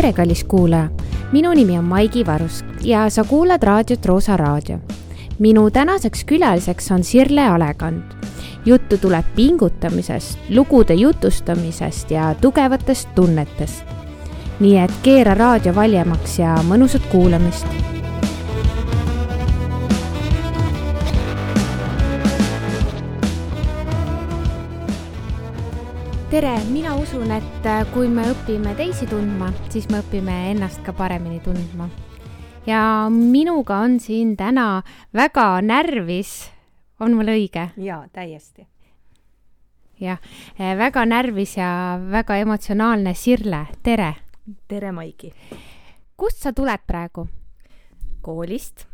tere, kallis kuulaja. minu nimi on Maigi Varusk ja sa kuulad raadiot Roosa Raadio. minu tänaseks külaliseks on Sirle Alekand. juttu tuleb pingutamisest, lugude jutustamisest ja tugevatest tunnetest. nii et keera raadio valjemaks ja mõnusat kuulamist tere, mina usun, et äh, kui me õpime teisi tundma, siis me õpime ennast ka paremini tundma. ja minuga on siin täna väga närvis, on mul õige? jaa, täiesti. jah, äh, väga närvis ja väga emotsionaalne Sirle, tere! tere, Maigi! kust sa tuled praegu? koolist,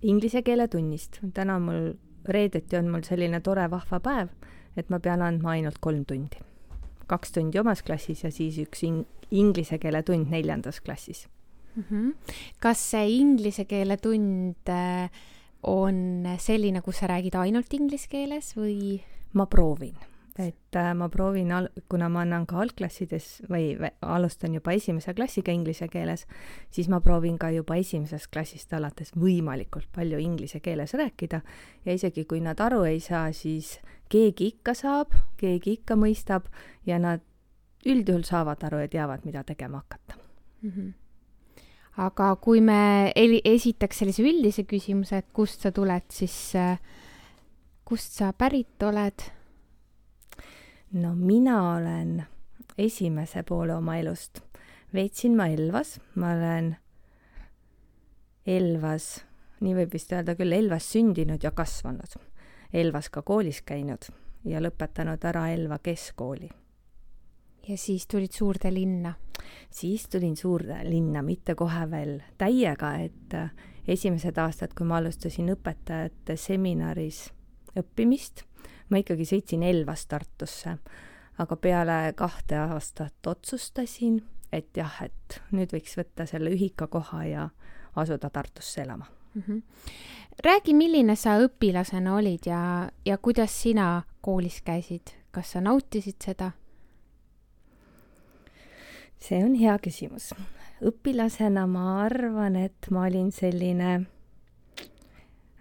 inglise keele tunnist. täna mul, reedeti on mul selline tore vahva päev et ma pean andma ainult kolm tundi. Kaks tundi omas klassis ja siis üks in-, inglise keele tund neljandas klassis mm. -hmm. kas see inglise keele tund äh, on selline, kus sa räägid ainult inglise keeles või? ma proovin et äh, ma proovin, kuna ma annan ka algklassides või, või alustan juba esimese klassiga inglise keeles, siis ma proovin ka juba esimesest klassist alates võimalikult palju inglise keeles rääkida ja isegi kui nad aru ei saa, siis keegi ikka saab, keegi ikka mõistab ja nad üldjuhul saavad aru ja teavad, mida tegema hakata mm. -hmm aga kui me esitaks sellise üldise küsimuse, et kust sa tuled, siis äh, kust sa pärit oled? no mina olen esimese poole oma elust, veetsin ma Elvas, ma olen Elvas, nii võib vist öelda küll, Elvas sündinud ja kasvanud. Elvas ka koolis käinud ja lõpetanud ära Elva keskkooli. ja siis tulid suurde linna? siis tulin suurde linna, mitte kohe veel täiega, et esimesed aastad, kui ma alustasin õpetajate seminaris õppimist, ma ikkagi sõitsin Elvast Tartusse, aga peale kahte aastat otsustasin, et jah, et nüüd võiks võtta selle ühikakoha ja asuda Tartusse elama mm. -hmm. räägi, milline sa õpilasena olid ja, ja kuidas sina koolis käisid, kas sa nautisid seda? see on hea küsimus. õpilasena ma arvan, et ma olin selline,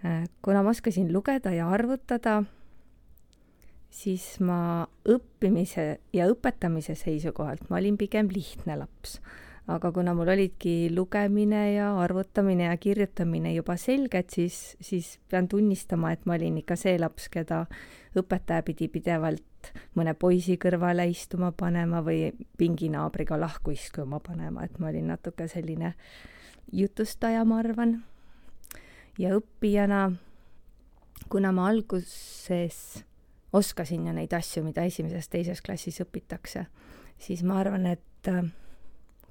äh, kuna ma oskasin lugeda ja arvutada, siis ma õppimise ja õpetamise seisukohalt ma olin pigem lihtne laps. Aga kuna mul olidki lugemine ja arvutamine ja kirjutamine juba selged, siis, siis pean tunnistama, et ma olin ikka see laps, keda õpetaja pidi pidevalt mõne poisi kõrvale istuma panema või pinginaabriga lahku istuma panema, et ma olin natuke selline jutustaja, ma arvan. ja õppijana, kuna ma alguses oskasin ju neid asju, mida esimeses-teises klassis õpitakse, siis ma arvan, et äh,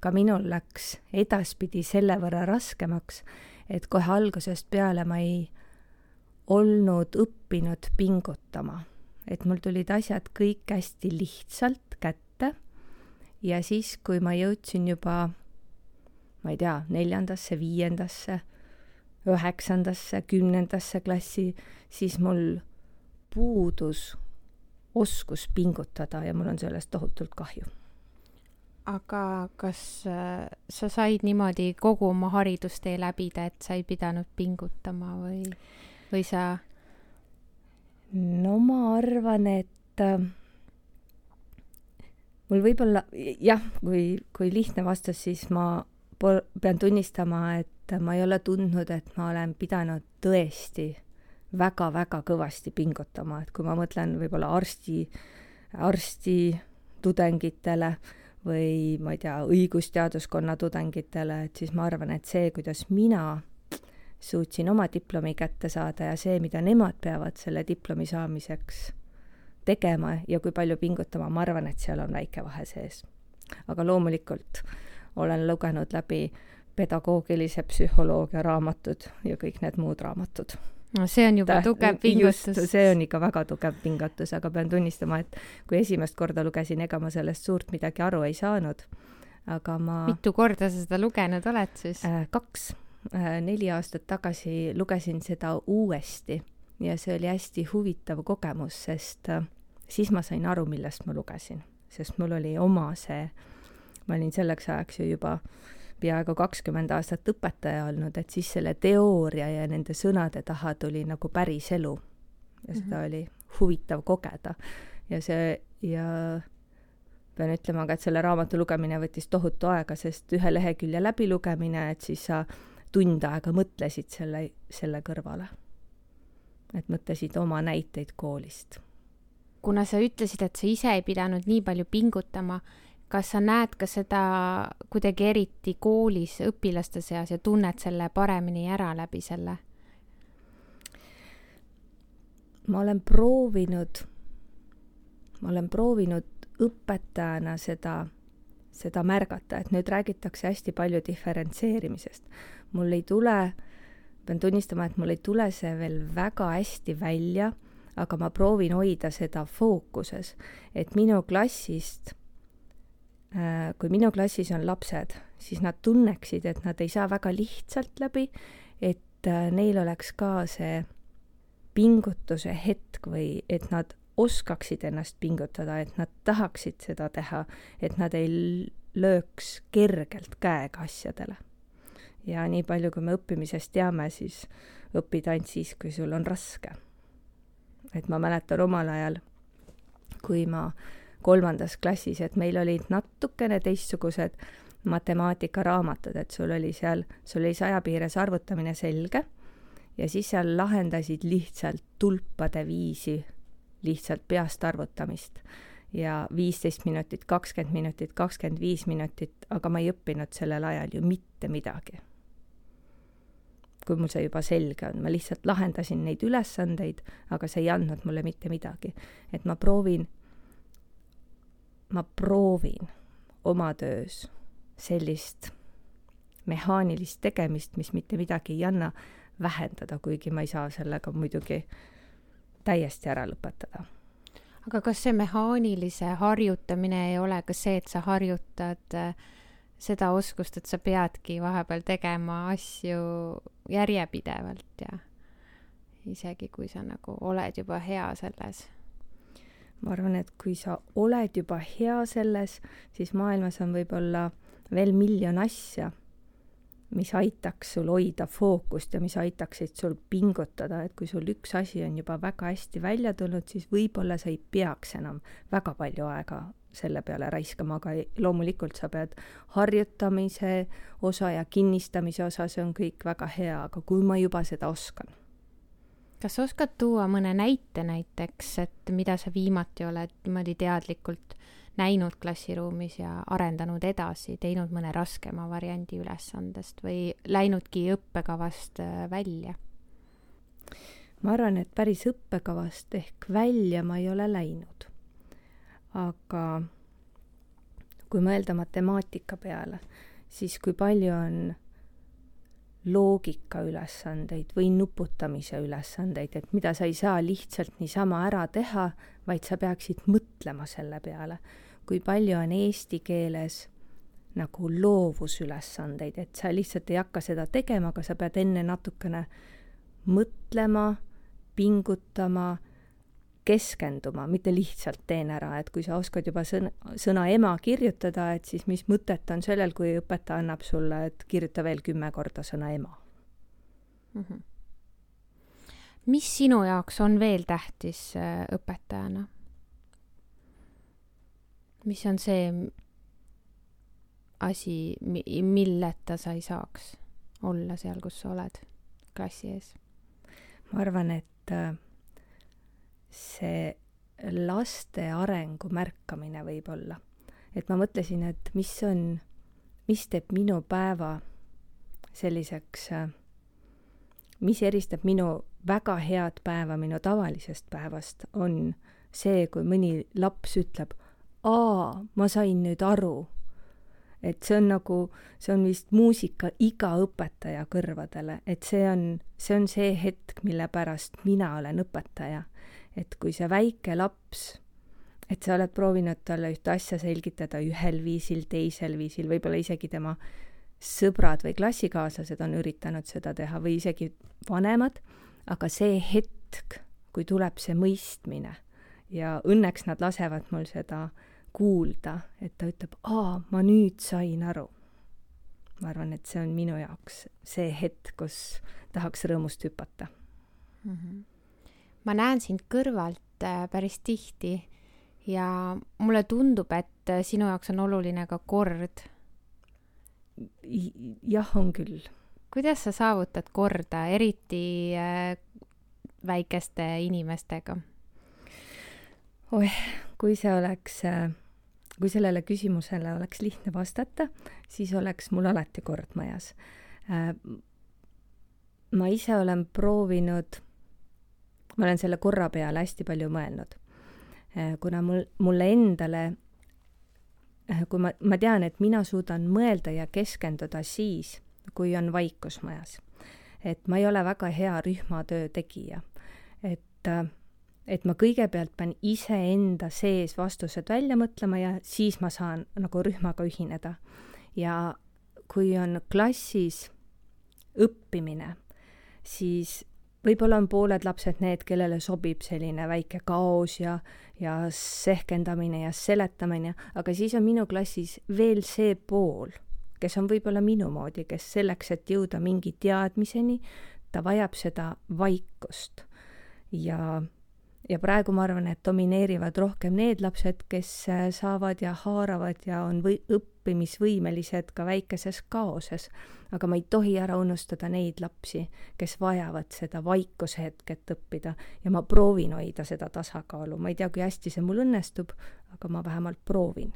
ka minul läks edaspidi selle võrra raskemaks, et kohe algusest peale ma ei olnud õppinud pingutama. et mul tulid asjad kõik hästi lihtsalt kätte ja siis, kui ma jõudsin juba, ma ei tea, neljandasse, viiendasse, üheksandasse, kümnendasse klassi, siis mul puudus oskus pingutada ja mul on sellest tohutult kahju. Aga kas äh, sa said niimoodi kogu oma haridustee läbida, et sa ei pidanud pingutama või, või sa? no ma arvan, et äh, mul võib-olla jah, kui, kui lihtne vastus, siis ma pean tunnistama, et ma ei ole tundnud, et ma olen pidanud tõesti väga-väga kõvasti pingutama, et kui ma mõtlen võib-olla arsti, arsti tudengitele või ma ei tea, õigusteaduskonna tudengitele, et siis ma arvan, et see, kuidas mina suutsin oma diplomi kätte saada ja see, mida nemad peavad selle diplomi saamiseks tegema ja kui palju pingutama, ma arvan, et seal on väike vahe sees. aga loomulikult olen lugenud läbi pedagoogilise psühholoogia raamatud ja kõik need muud raamatud no see on juba tugev pingutus. see on ikka väga tugev pingutus, aga pean tunnistama, et kui esimest korda lugesin, ega ma sellest suurt midagi aru ei saanud. aga ma. mitu korda sa seda lugenud oled siis äh,? kaks äh,. neli aastat tagasi lugesin seda uuesti ja see oli hästi huvitav kogemus, sest äh, siis ma sain aru, millest ma lugesin, sest mul oli oma see ma olin selleks ajaks ju juba peaaegu kakskümmend aastat õpetaja olnud, et siis selle teooria ja nende sõnade taha tuli nagu päris elu. ja seda mm -hmm. oli huvitav kogeda. ja see, ja pean ütlema ka, et selle raamatu lugemine võttis tohutu aega, sest ühe lehekülje läbilugemine, et siis sa tund aega mõtlesid selle, selle kõrvale. et mõtlesid oma näiteid koolist. kuna sa ütlesid, et sa ise ei pidanud nii palju pingutama, kas sa näed ka seda kuidagi eriti koolis õpilaste seas ja tunned selle paremini ära läbi selle? ma olen proovinud, ma olen proovinud õpetajana seda, seda märgata, et nüüd räägitakse hästi palju diferentseerimisest. mul ei tule, pean tunnistama, et mul ei tule see veel väga hästi välja, aga ma proovin hoida seda fookuses, et minu klassist kui minu klassis on lapsed, siis nad tunneksid, et nad ei saa väga lihtsalt läbi, et äh, neil oleks ka see pingutuse hetk või et nad oskaksid ennast pingutada, et nad tahaksid seda teha, et nad ei lööks kergelt käega asjadele. ja nii palju, kui me õppimisest teame, siis õpid ainult siis, kui sul on raske. et ma mäletan omal ajal, kui ma äh, kolmandas klassis, et meil olid natukene teistsugused matemaatikaraamatud, et sul oli seal, sul oli saja piires arvutamine selge ja siis seal lahendasid lihtsalt tulpade viisi lihtsalt peast arvutamist ja viisteist minutit, kakskümmend minutit, kakskümmend viis minutit, aga ma ei õppinud sellel ajal ju mitte midagi. kui mul see juba selge on, ma lihtsalt lahendasin neid ülesandeid, aga see ei andnud mulle mitte midagi. et ma proovin ma proovin oma töös sellist mehaanilist tegemist, mis mitte midagi ei anna, vähendada, kuigi ma ei saa sellega muidugi täiesti ära lõpetada. aga kas see mehaanilise harjutamine ei ole ka see, et sa harjutad äh, seda oskust, et sa peadki vahepeal tegema asju järjepidevalt ja isegi kui sa nagu oled juba hea selles ma arvan, et kui sa oled juba hea selles, siis maailmas on võib-olla veel miljon asja, mis aitaks sul hoida fookust ja mis aitaksid sul pingutada, et kui sul üks asi on juba väga hästi välja tulnud, siis võib-olla sa ei peaks enam väga palju aega selle peale raiskama, aga loomulikult sa pead harjutamise osa ja kinnistamise osa, see on kõik väga hea, aga kui ma juba seda oskan kas sa oskad tuua mõne näite näiteks, et mida sa viimati oled niimoodi teadlikult näinud klassiruumis ja arendanud edasi, teinud mõne raskema variandi ülesandest või läinudki õppekavast äh, välja? ma arvan, et päris õppekavast ehk välja ma ei ole läinud. aga kui mõelda matemaatika peale, siis kui palju on loogikaülesandeid või nuputamise ülesandeid, et mida sa ei saa lihtsalt niisama ära teha, vaid sa peaksid mõtlema selle peale. kui palju on eesti keeles nagu loovusülesandeid, et sa lihtsalt ei hakka seda tegema, aga sa pead enne natukene mõtlema, pingutama keskenduma, mitte lihtsalt teen ära, et kui sa oskad juba sõna, sõna ema kirjutada, et siis mis mõtet on sellel, kui õpetaja annab sulle, et kirjuta veel kümme korda sõna ema mm. -hmm. mis sinu jaoks on veel tähtis äh, õpetajana? mis on see asi, milleta sa ei saaks olla seal, kus sa oled klassi ees? ma arvan, et äh, see laste arengu märkamine võib-olla. et ma mõtlesin, et mis on, mis teeb minu päeva selliseks, mis eristab minu väga head päeva minu tavalisest päevast, on see, kui mõni laps ütleb, aa, ma sain nüüd aru. Et see on nagu, see on vist muusika iga õpetaja kõrvadele, et see on, see on see hetk, mille pärast mina olen õpetaja. Et kui see väike laps, et sa oled proovinud talle ühte asja selgitada ühel viisil, teisel viisil, võib-olla isegi tema sõbrad või klassikaaslased on üritanud seda teha või isegi vanemad, aga see hetk, kui tuleb see mõistmine ja õnneks nad lasevad mul seda kuulda, et ta ütleb, aa, ma nüüd sain aru. ma arvan, et see on minu jaoks see hetk, kus tahaks rõõmust hüpata mm. -hmm. ma näen sind kõrvalt äh, päris tihti ja mulle tundub, et äh, sinu jaoks on oluline ka kord. jah, on küll. kuidas sa saavutad korda, eriti äh, väikeste inimestega? oih, kui see oleks äh kui sellele küsimusele oleks lihtne vastata, siis oleks mul alati kord majas. Äh, ma ise olen proovinud, ma olen selle korra peale hästi palju mõelnud. Äh, kuna mul, mulle endale, äh, kui ma, ma tean, et mina suudan mõelda ja keskenduda siis, kui on vaikus majas. et ma ei ole väga hea rühmatöö tegija. et äh, et ma kõigepealt pean iseenda sees vastused välja mõtlema ja siis ma saan nagu rühmaga ühineda. ja kui on klassis õppimine, siis võib-olla on pooled lapsed need, kellele sobib selline väike kaos ja, ja sehkendamine ja seletamine, aga siis on minu klassis veel see pool, kes on võib-olla minu moodi, kes selleks, et jõuda mingi teadmiseni, ta vajab seda vaikust ja ja praegu ma arvan, et domineerivad rohkem need lapsed, kes äh, saavad ja haaravad ja on või õppimisvõimelised ka väikeses kaoses. aga ma ei tohi ära unustada neid lapsi, kes vajavad seda vaikuse hetket õppida ja ma proovin hoida seda tasakaalu, ma ei tea, kui hästi see mul õnnestub, aga ma vähemalt proovin.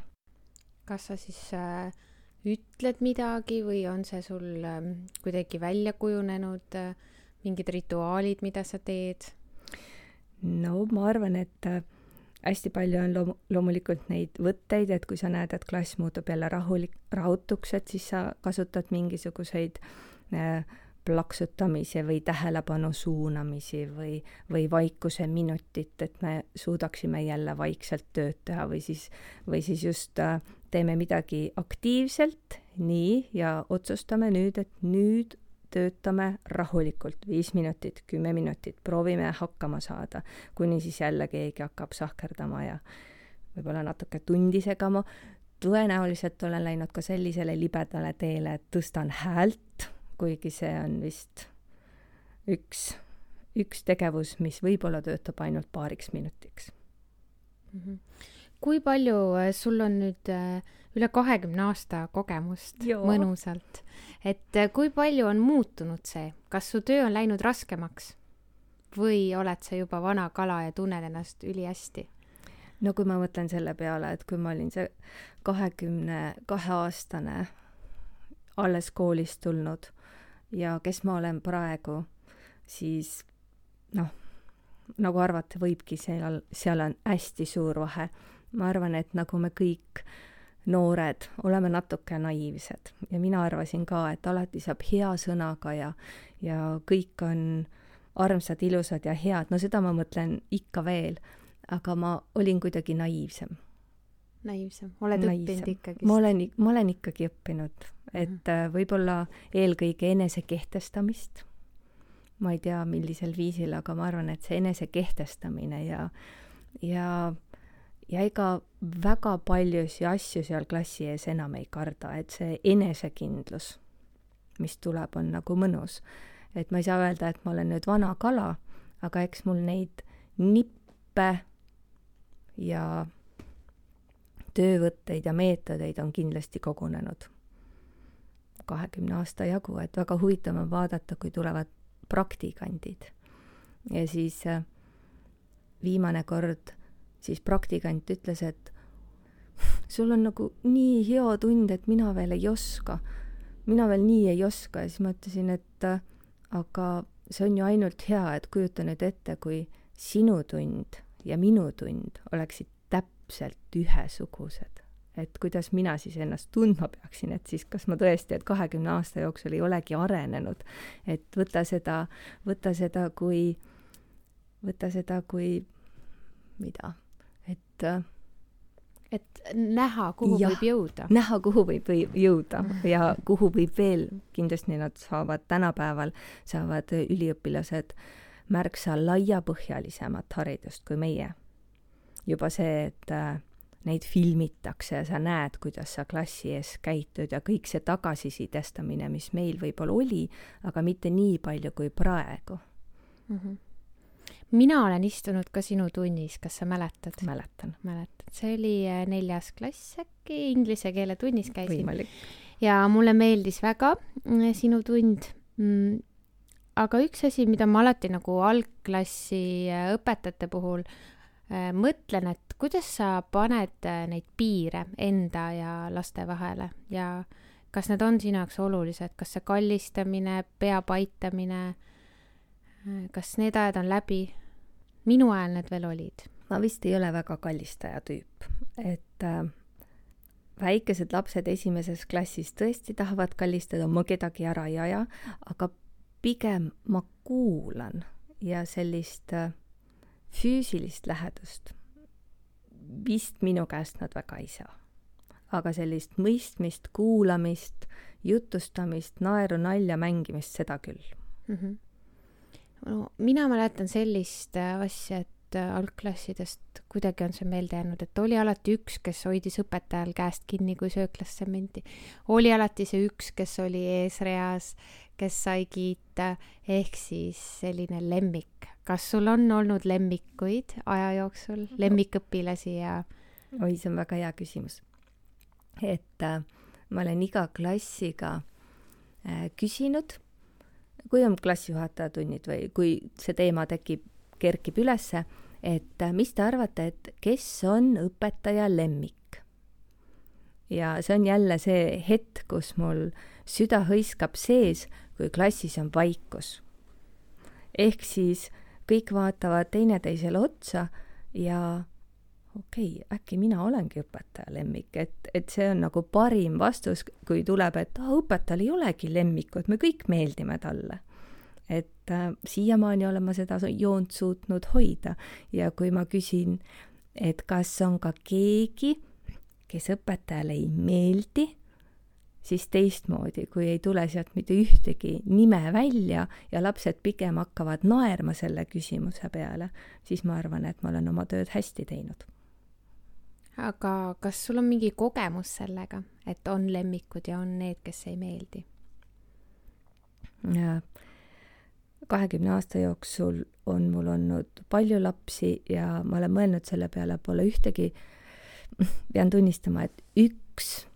kas sa siis äh, ütled midagi või on see sul äh, kuidagi välja kujunenud äh, mingid rituaalid, mida sa teed? No ma arvan, et äh, hästi palju on loom-, loomulikult neid võtteid, et kui sa näed, et klass muutub jälle rahulik, rahutuks, et siis sa kasutad mingisuguseid äh, plaksutamise või tähelepanu suunamisi või, või vaikuse minutit, et me suudaksime jälle vaikselt tööd teha või siis, või siis just äh, teeme midagi aktiivselt, nii, ja otsustame nüüd, et nüüd töötame rahulikult, viis minutit, kümme minutit, proovime hakkama saada, kuni siis jälle keegi hakkab sahkerdama ja võib-olla natuke tundi segama. tõenäoliselt olen läinud ka sellisele libedale teele, et tõstan häält, kuigi see on vist üks, üks tegevus, mis võib-olla töötab ainult paariks minutiks mm. -hmm. kui palju äh, sul on nüüd äh, üle kahekümne aasta kogemust Joo. mõnusalt. et äh, kui palju on muutunud see, kas su töö on läinud raskemaks või oled sa juba vana kala ja tunned ennast ülihästi? no kui ma mõtlen selle peale, et kui ma olin see kahekümne kahe aastane alles koolist tulnud ja kes ma olen praegu, siis noh, nagu arvata võibki, seal, seal on hästi suur vahe. ma arvan, et nagu me kõik noored oleme natuke naiivsed ja mina arvasin ka, et alati saab hea sõnaga ja, ja kõik on armsad, ilusad ja head, no seda ma mõtlen ikka veel, aga ma olin kuidagi naiivsem. naiivsem, oled naiivsem. õppinud ikkagi? ma olen, ma olen ikkagi õppinud, et mm -hmm. võib-olla eelkõige enesekehtestamist, ma ei tea, millisel viisil, aga ma arvan, et see enesekehtestamine ja, ja ja ega väga paljusid asju seal klassi ees enam ei karda, et see enesekindlus, mis tuleb, on nagu mõnus. et ma ei saa öelda, et ma olen nüüd vana kala, aga eks mul neid nippe ja töövõtteid ja meetodeid on kindlasti kogunenud kahekümne aasta jagu, et väga huvitav on vaadata, kui tulevad praktikandid. ja siis äh, viimane kord siis praktikant ütles, et sul on nagu nii hea tund, et mina veel ei oska. mina veel nii ei oska ja siis ma ütlesin, et aga see on ju ainult hea, et kujuta nüüd ette, kui sinu tund ja minu tund oleksid täpselt ühesugused. et kuidas mina siis ennast tundma peaksin, et siis kas ma tõesti, et kahekümne aasta jooksul ei olegi arenenud. et võta seda, võta seda kui, võta seda kui mida et et näha, kuhu ja, võib jõuda. näha, kuhu võib jõuda ja kuhu võib veel, kindlasti nad saavad tänapäeval, saavad üliõpilased märksa laiapõhjalisemat haridust kui meie. juba see, et äh, neid filmitakse ja sa näed, kuidas sa klassi ees käitud ja kõik see tagasisidestamine, mis meil võib-olla oli, aga mitte nii palju kui praegu mm. -hmm. Mina olen istunud ka sinu tunnis, kas sa mäletad? mäletan. mäletad, see oli äh, neljas klass äkki, inglise keele tunnis käisin. võimalik. ja mulle meeldis väga mm, sinu tund mm, aga üks asi, mida ma alati nagu algklassi äh, õpetajate puhul äh, mõtlen, et kuidas sa paned äh, neid piire enda ja laste vahele ja kas need on sinu jaoks olulised, kas see kallistamine, pea paitamine, äh, kas need ajad on läbi? minu ajal need veel olid. ma vist ei ole väga kallistaja tüüp, et äh, väikesed lapsed esimeses klassis tõesti tahavad kallistada, ma kedagi ära ei aja, aga pigem ma kuulan ja sellist äh, füüsilist lähedust vist minu käest nad väga ei saa. aga sellist mõistmist, kuulamist, jutustamist, naeru, nalja, mängimist, seda küll mm. -hmm. No mina mäletan sellist äh, asja, et äh, algklassidest kuidagi on see meelde jäänud, et oli alati üks, kes hoidis õpetajal käest kinni, kui sööklasse mindi. oli alati see üks, kes oli eesreas, kes sai kiita, ehk siis selline lemmik. kas sul on olnud lemmikuid aja jooksul, lemmikõpilasi ja? oi, see on väga hea küsimus. et äh, ma olen iga klassiga äh, küsinud, kui on klassijuhataja tunnid või kui see teema tekib, kerkib ülesse, et äh, mis te arvate, et kes on õpetaja lemmik? ja see on jälle see hetk, kus mul süda hõiskab sees, kui klassis on vaikus. ehk siis kõik vaatavad teineteisele otsa ja okei okay,, äkki mina olengi õpetaja lemmik, et, et see on nagu parim vastus, kui tuleb, et aa, õpetajal ei olegi lemmikut, me kõik meeldime talle. et äh, siiamaani olen ma seda joont suutnud hoida ja kui ma küsin, et kas on ka keegi, kes õpetajale ei meeldi, siis teistmoodi, kui ei tule sealt mitte ühtegi nime välja ja lapsed pigem hakkavad naerma selle küsimuse peale, siis ma arvan, et ma olen oma tööd hästi teinud. Aga kas sul on mingi kogemus sellega, et on lemmikud ja on need, kes ei meeldi? kahekümne aasta jooksul on mul olnud palju lapsi ja ma olen mõelnud selle peale, pole ühtegi, pean tunnistama, et üks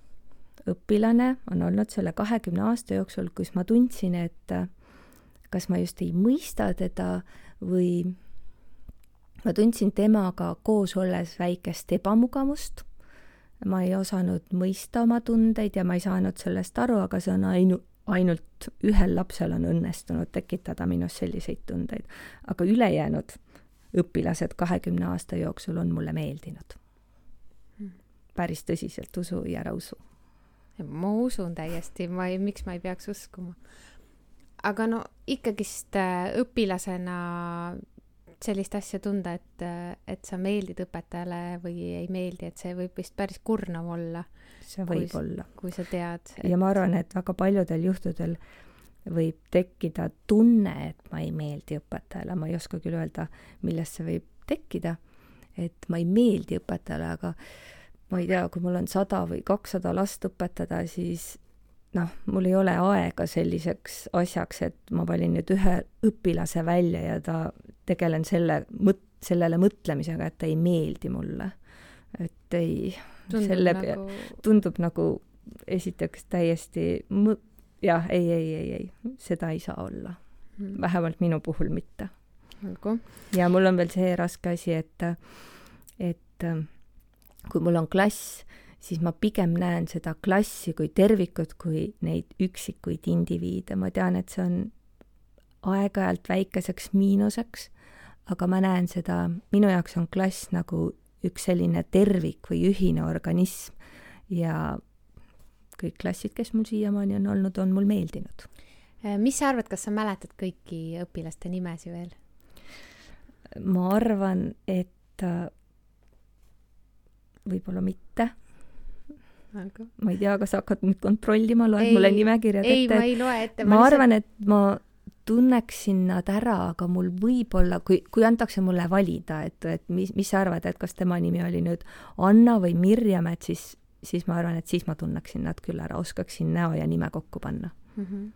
õpilane on olnud selle kahekümne aasta jooksul, kus ma tundsin, et kas ma just ei mõista teda või ma tundsin temaga koos olles väikest ebamugavust. ma ei osanud mõista oma tundeid ja ma ei saanud sellest aru, aga see on ainu-, ainult ühel lapsel on õnnestunud tekitada minus selliseid tundeid. aga ülejäänud õpilased kahekümne aasta jooksul on mulle meeldinud. Hmm. päris tõsiselt, usu või ära usu ma usun täiesti, ma ei, miks ma ei peaks uskuma. aga no ikkagist äh, õpilasena sellist asja tunda, et, et sa meeldid õpetajale või ei meeldi, et see võib vist päris kurnav olla. see võib kui, olla. kui sa tead et.... ja ma arvan, et väga paljudel juhtudel võib tekkida tunne, et ma ei meeldi õpetajale, ma ei oska küll öelda, millest see võib tekkida, et ma ei meeldi õpetajale, aga ma ei tea, kui mul on sada või kakssada last õpetada, siis noh, mul ei ole aega selliseks asjaks, et ma valin nüüd ühe õpilase välja ja ta, tegelen selle mõt-, sellele mõtlemisega, et ta ei meeldi mulle. et ei, selle nagu... pea-, tundub nagu esiteks täiesti mõ-, jah, ei, ei, ei, ei, seda ei saa olla hmm.. vähemalt minu puhul mitte. ja mul on veel see raske asi, et, et kui mul on klass, siis ma pigem näen seda klassi kui tervikut, kui neid üksikuid indiviide, ma tean, et see on aeg-ajalt väikeseks miinuseks, aga ma näen seda, minu jaoks on klass nagu üks selline tervik või ühine organism ja kõik klassid, kes mul siiamaani on olnud, on mul meeldinud. Äh, mis sa arvad, kas sa mäletad kõiki õpilaste nimesi veel? ma arvan, et äh, võib-olla mitte aga ma ei tea, kas sa hakkad nüüd kontrollima, loed ei, mulle nimekirjad ette? ei, ma ei loe ette. ma arvan, et ma tunneksin nad ära, aga mul võib-olla, kui, kui antakse mulle valida, et, et mis, mis sa arvad, et kas tema nimi oli nüüd Anna või Mirjam, et siis, siis ma arvan, et siis ma tunneksin nad küll ära, oskaksin näo ja nime kokku panna mm. -hmm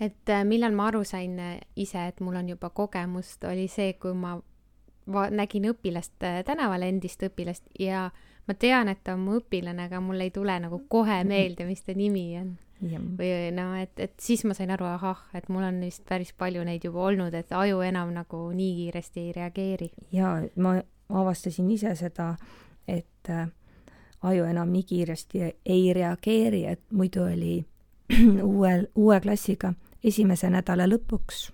et äh, millal ma aru sain äh, ise, et mul on juba kogemust, oli see, kui ma va-, nägin õpilast äh, tänaval, endist õpilast ja ma tean, et ta on mu õpilane, aga mul ei tule nagu kohe meelde, mis ta nimi on või no et, et siis ma sain aru, ahah, et mul on vist päris palju neid juba olnud, et aju enam nagu nii kiiresti ei reageeri. ja ma avastasin ise seda, et äh, aju enam nii kiiresti ei reageeri, et muidu oli uuel, uue klassiga esimese nädala lõpuks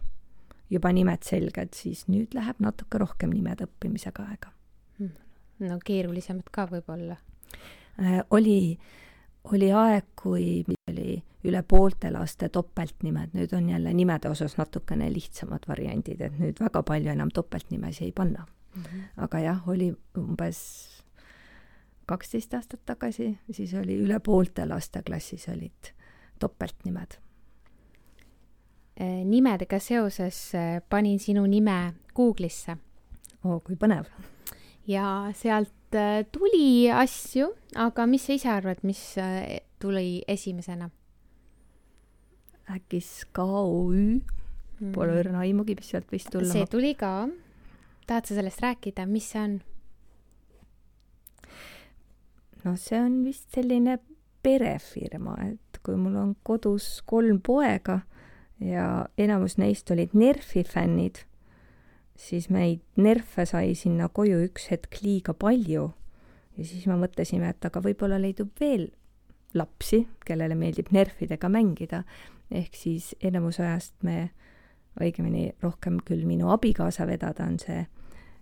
juba nimed selged, siis nüüd läheb natuke rohkem nimede õppimisega aega. Hmm. no keerulisemad ka võib-olla äh,? oli äh, oli aeg, kui oli üle poolte laste topeltnimed, nüüd on jälle nimede osas natukene lihtsamad variandid, et nüüd väga palju enam topeltnimesi ei panna mm. -hmm. aga jah, oli umbes kaksteist aastat tagasi, siis oli üle poolte laste klassis olid topeltnimed. Äh, nimedega seoses äh, panin sinu nime Google'isse. oo, kui põnev. ja sealt tuli asju, aga mis sa ise arvad, mis äh, tuli esimesena? äkki SKÜ? Pole mm. õrna aimugi, mis sealt võis tulla. see tuli ka. tahad sa sellest rääkida, mis see on? noh, see on vist selline perefirma, et kui mul on kodus kolm poega ja enamus neist olid Nerfi fännid siis meid nerfe sai sinna koju üks hetk liiga palju ja siis me mõtlesime, et aga võib-olla leidub veel lapsi, kellele meeldib nerfidega mängida, ehk siis enamus ajast me, õigemini rohkem küll minu abikaasa vedada on see,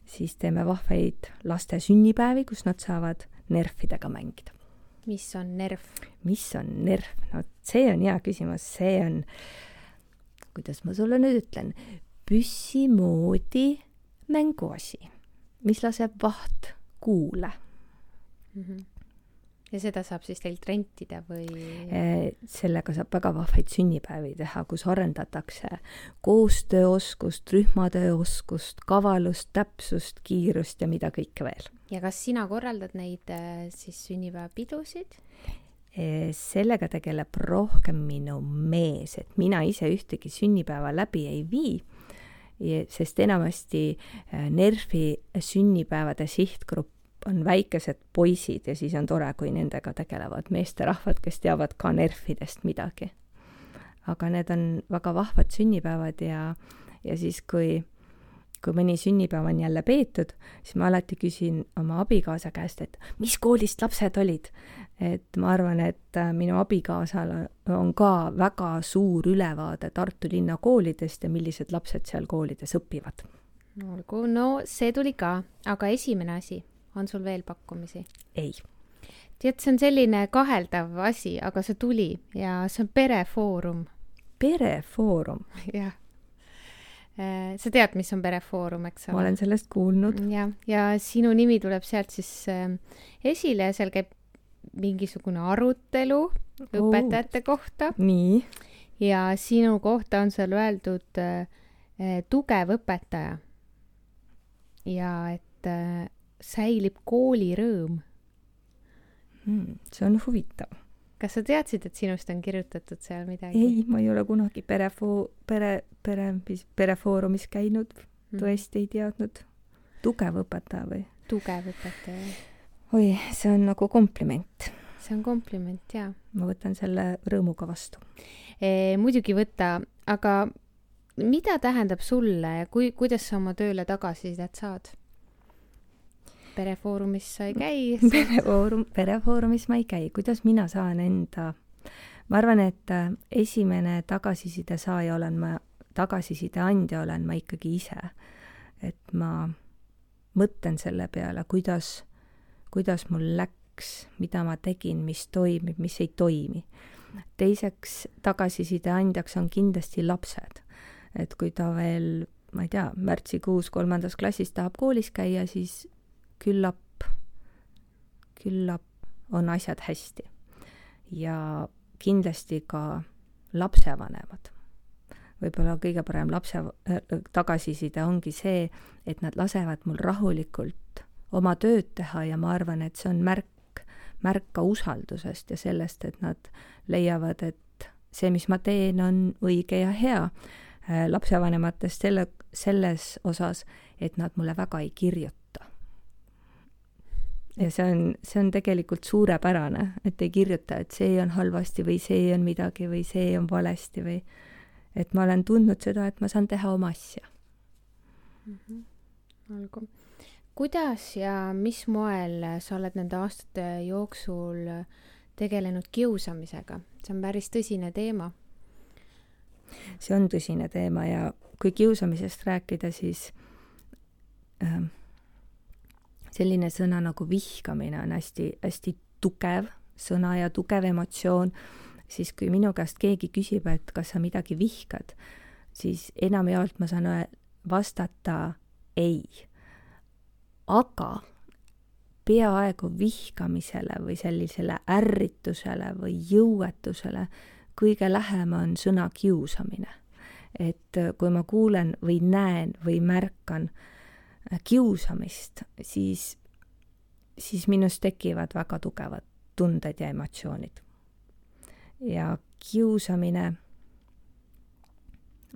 siis teeme vahvaid laste sünnipäevi, kus nad saavad nerfidega mängida. mis on nerf? mis on nerf? no see on hea küsimus, see on, kuidas ma sulle nüüd ütlen, püssi moodi mänguasi, mis laseb vaht kuule mm. -hmm. ja seda saab siis teilt rentida või? Äh, sellega saab väga vahvaid sünnipäevi teha, kus arendatakse koostööoskust, rühmatööoskust, kavalust, täpsust, kiirust ja mida kõike veel. ja kas sina korraldad neid äh, siis sünnipäevapidusid? Äh, sellega tegeleb rohkem minu mees, et mina ise ühtegi sünnipäeva läbi ei vii sest enamasti äh, NERF-i sünnipäevade sihtgrupp on väikesed poisid ja siis on tore, kui nendega tegelevad meesterahvad, kes teavad ka NERF-idest midagi. aga need on väga vahvad sünnipäevad ja, ja siis, kui kui mõni sünnipäev on jälle peetud, siis ma alati küsin oma abikaasa käest, et mis koolist lapsed olid. et ma arvan, et äh, minu abikaasal on ka väga suur ülevaade Tartu linna koolidest ja millised lapsed seal koolides õpivad. olgu, no see tuli ka, aga esimene asi, on sul veel pakkumisi? ei. tead, see on selline kaheldav asi, aga see tuli ja see on Perefoorum. perefoorum? jah sa tead, mis on Perefoorum, eks ole? ma olen sellest kuulnud. jah, ja sinu nimi tuleb sealt siis äh, esile ja seal käib mingisugune arutelu oh. õpetajate kohta. nii. ja sinu kohta on seal öeldud äh, äh, tugev õpetaja. ja et äh, säilib koolirõõm hmm,. see on huvitav kas sa teadsid, et sinust on kirjutatud seal midagi? ei, ma ei ole kunagi perefoo-, pere, pere, mis, perefoorumis käinud mm., tõesti ei teadnud. tugev õpetaja või? tugev õpetaja. oi, see on nagu kompliment. see on kompliment, jaa. ma võtan selle rõõmuga vastu e,. muidugi võta, aga mida tähendab sulle ja kui, kuidas sa oma tööle tagasisidet saad? Perefoorumis sa ei käi perefoorum, perefoorumis ma ei käi, kuidas mina saan enda, ma arvan, et äh, esimene tagasiside saaja olen ma, tagasiside andja olen ma ikkagi ise. et ma mõtlen selle peale, kuidas, kuidas mul läks, mida ma tegin, mis toimib, mis ei toimi. teiseks tagasiside andjaks on kindlasti lapsed. et kui ta veel ma ei tea, märtsikuus kolmandas klassis tahab koolis käia, siis küllap, küllap on asjad hästi. ja kindlasti ka lapsevanemad. võib-olla kõige parem lapse äh, tagasiside ongi see, et nad lasevad mul rahulikult oma tööd teha ja ma arvan, et see on märk, märk ka usaldusest ja sellest, et nad leiavad, et see, mis ma teen, on õige ja hea. Äh, lapsevanematest selle, selles osas, et nad mulle väga ei kirjuta ja see on, see on tegelikult suurepärane, et ei kirjuta, et see on halvasti või see on midagi või see on valesti või et ma olen tundnud seda, et ma saan teha oma asja mm. -hmm. olgu. kuidas ja mis moel sa oled nende aastate jooksul tegelenud kiusamisega? see on päris tõsine teema. see on tõsine teema ja kui kiusamisest rääkida, siis äh, selline sõna nagu vihkamine on hästi-hästi tugev sõna ja tugev emotsioon, siis kui minu käest keegi küsib, et kas sa midagi vihkad, siis enamjaolt ma saan vastata ei. aga peaaegu vihkamisele või sellisele ärritusele või jõuetusele kõige lähem on sõna kiusamine. et kui ma kuulen või näen või märkan äh, kiusamist, siis, siis minus tekivad väga tugevad tunded ja emotsioonid. ja kiusamine,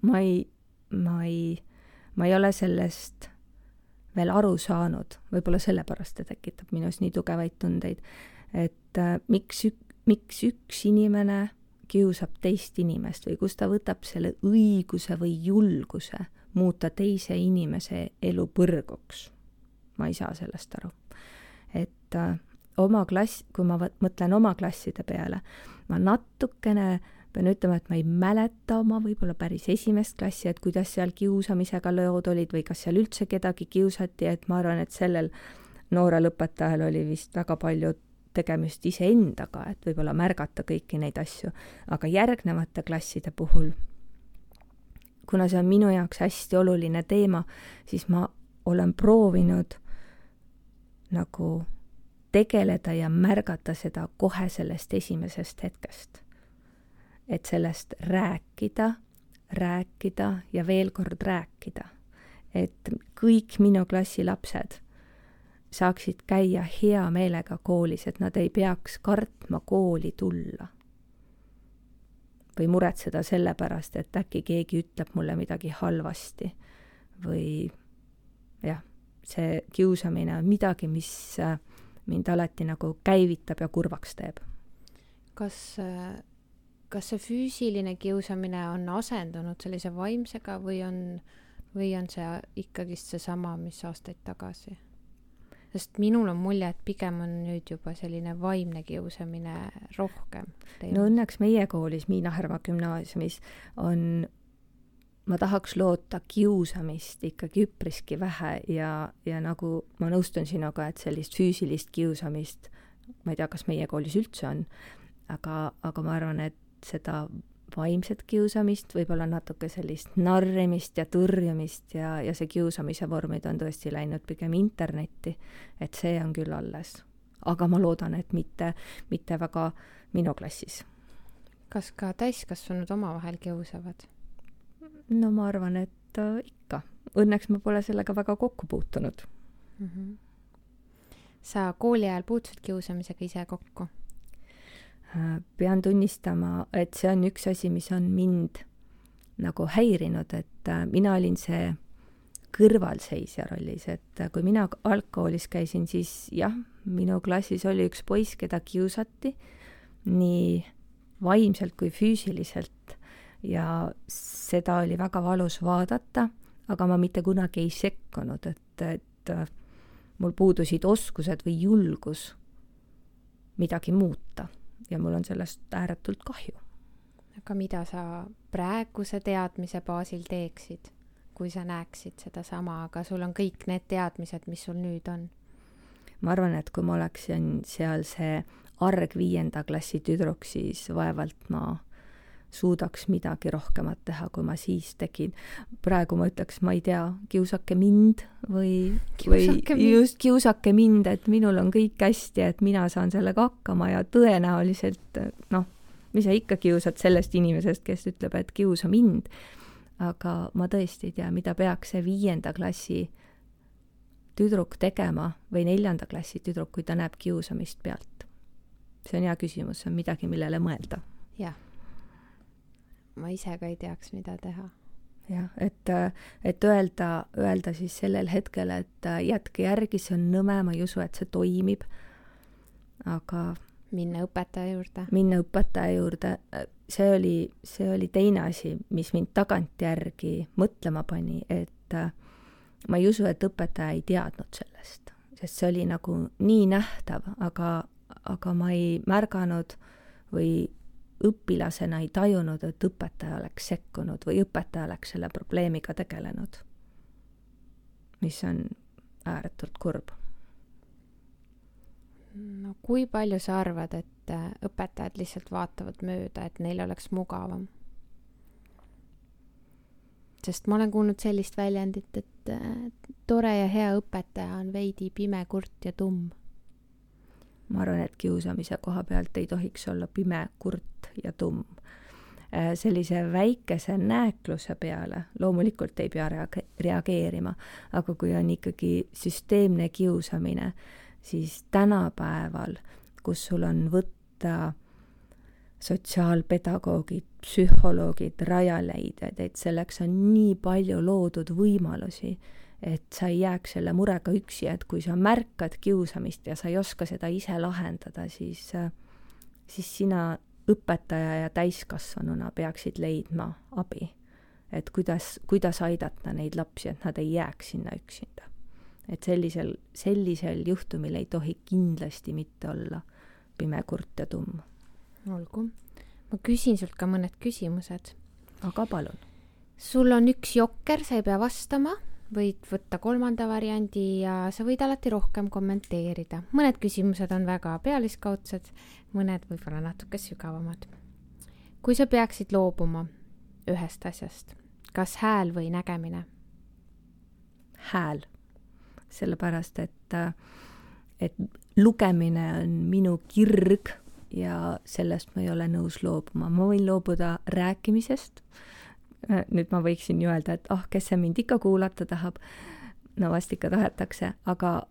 ma ei, ma ei, ma ei ole sellest veel aru saanud, võib-olla sellepärast ta tekitab minus nii tugevaid tundeid, et äh, miks ük-, miks üks inimene kiusab teist inimest või kust ta võtab selle õiguse või julguse muuta teise inimese elu põrguks. ma ei saa sellest aru. et äh, oma klass, kui ma mõtlen oma klasside peale, ma natukene pean ütlema, et ma ei mäleta oma võib-olla päris esimest klassi, et kuidas seal kiusamisega lood olid või kas seal üldse kedagi kiusati, et ma arvan, et sellel noorel õpetajal oli vist väga palju tegemist iseendaga, et võib-olla märgata kõiki neid asju, aga järgnevate klasside puhul kuna see on minu jaoks hästi oluline teema, siis ma olen proovinud nagu tegeleda ja märgata seda kohe sellest esimesest hetkest. et sellest rääkida, rääkida ja veel kord rääkida. et kõik minu klassi lapsed saaksid käia hea meelega koolis, et nad ei peaks kartma kooli tulla või muretseda selle pärast, et äkki keegi ütleb mulle midagi halvasti või jah, see kiusamine on midagi, mis äh, mind alati nagu käivitab ja kurvaks teeb. kas, äh, kas see füüsiline kiusamine on asendunud sellise vaimsega või on, või on see ikkagist seesama, mis aastaid tagasi? Sest minul on mulje, et pigem on nüüd juba selline vaimne kiusamine rohkem. no õnneks meie koolis, Miina Härma gümnaasiumis on, ma tahaks loota kiusamist ikkagi üpriski vähe ja, ja nagu ma nõustun sinuga, et sellist füüsilist kiusamist, ma ei tea, kas meie koolis üldse on, aga, aga ma arvan, et seda vaimset kiusamist, võib-olla natuke sellist narrimist ja tõrjumist ja, ja see kiusamise vormid on tõesti läinud pigem internetti, et see on küll alles. aga ma loodan, et mitte, mitte väga minu klassis. kas ka täiskasvanud omavahel kiusavad? no ma arvan, et äh, ikka. Õnneks ma pole sellega väga kokku puutunud mm. -hmm. sa kooli ajal puutusid kiusamisega ise kokku? Pean tunnistama, et see on üks asi, mis on mind nagu häirinud, et äh, mina olin see kõrvalseisja rollis, et äh, kui mina algkoolis käisin, siis jah, minu klassis oli üks poiss, keda kiusati nii vaimselt kui füüsiliselt ja seda oli väga valus vaadata, aga ma mitte kunagi ei sekkunud, et, et äh, mul puudusid oskused või julgus midagi muuta ja mul on sellest ääretult kahju. aga mida sa praeguse teadmise baasil teeksid, kui sa näeksid sedasama, aga sul on kõik need teadmised, mis sul nüüd on? ma arvan, et kui ma oleksin seal see arg viienda klassi tüdruk, siis vaevalt ma suudaks midagi rohkemat teha, kui ma siis tegin. praegu ma ütleks, ma ei tea, kiusake mind või, või mind. just kiusake mind, et minul on kõik hästi, et mina saan sellega hakkama ja tõenäoliselt noh, mis sa ikka kiusad sellest inimesest, kes ütleb, et kiusa mind. aga ma tõesti ei tea, mida peaks see viienda klassi tüdruk tegema või neljanda klassi tüdruk, kui ta näeb kiusamist pealt? see on hea küsimus, see on midagi, millele mõelda. jah. Ma ise ka ei teaks, mida teha. jah, et, et öelda, öelda siis sellel hetkel, et jätke järgi, see on nõme, ma ei usu, et see toimib, aga minna õpetaja juurde? minna õpetaja juurde, see oli, see oli teine asi, mis mind tagantjärgi mõtlema pani, et äh, ma ei usu, et õpetaja ei teadnud sellest, sest see oli nagu nii nähtav, aga, aga ma ei märganud või õpilasena ei tajunud, et õpetaja oleks sekkunud või õpetaja oleks selle probleemiga tegelenud. mis on ääretult kurb no kui palju sa arvad, et äh, õpetajad lihtsalt vaatavad mööda, et neil oleks mugavam? sest ma olen kuulnud sellist väljendit, et äh, tore ja hea õpetaja on veidi pime, kurt ja tumm. Ma arvan, et kiusamise koha pealt ei tohiks olla pime, kurt ja tumm. Äh, sellise väikese nääkluse peale loomulikult ei pea reage-, reageerima, aga kui on ikkagi süsteemne kiusamine, siis tänapäeval, kus sul on võtta sotsiaalpedagoogid, psühholoogid, rajaleidjad, et selleks on nii palju loodud võimalusi, et sa ei jääks selle murega üksi, et kui sa märkad kiusamist ja sa ei oska seda ise lahendada, siis, siis sina õpetaja ja täiskasvanuna peaksid leidma abi. et kuidas, kuidas aidata neid lapsi, et nad ei jääks sinna üksinda et sellisel, sellisel juhtumil ei tohi kindlasti mitte olla pime, kurt ja tumm. olgu. ma küsin sult ka mõned küsimused. aga palun. sul on üks jokker, sa ei pea vastama, võid võtta kolmanda variandi ja sa võid alati rohkem kommenteerida. mõned küsimused on väga pealiskaudsed, mõned võib-olla natuke sügavamad. kui sa peaksid loobuma ühest asjast, kas hääl või nägemine? hääl sellepärast et, et lugemine on minu kirg ja sellest ma ei ole nõus loobuma, ma võin loobuda rääkimisest. nüüd ma võiksin ju öelda, et ah oh,, kes see mind ikka kuulata tahab. no vast ikka tahetakse, aga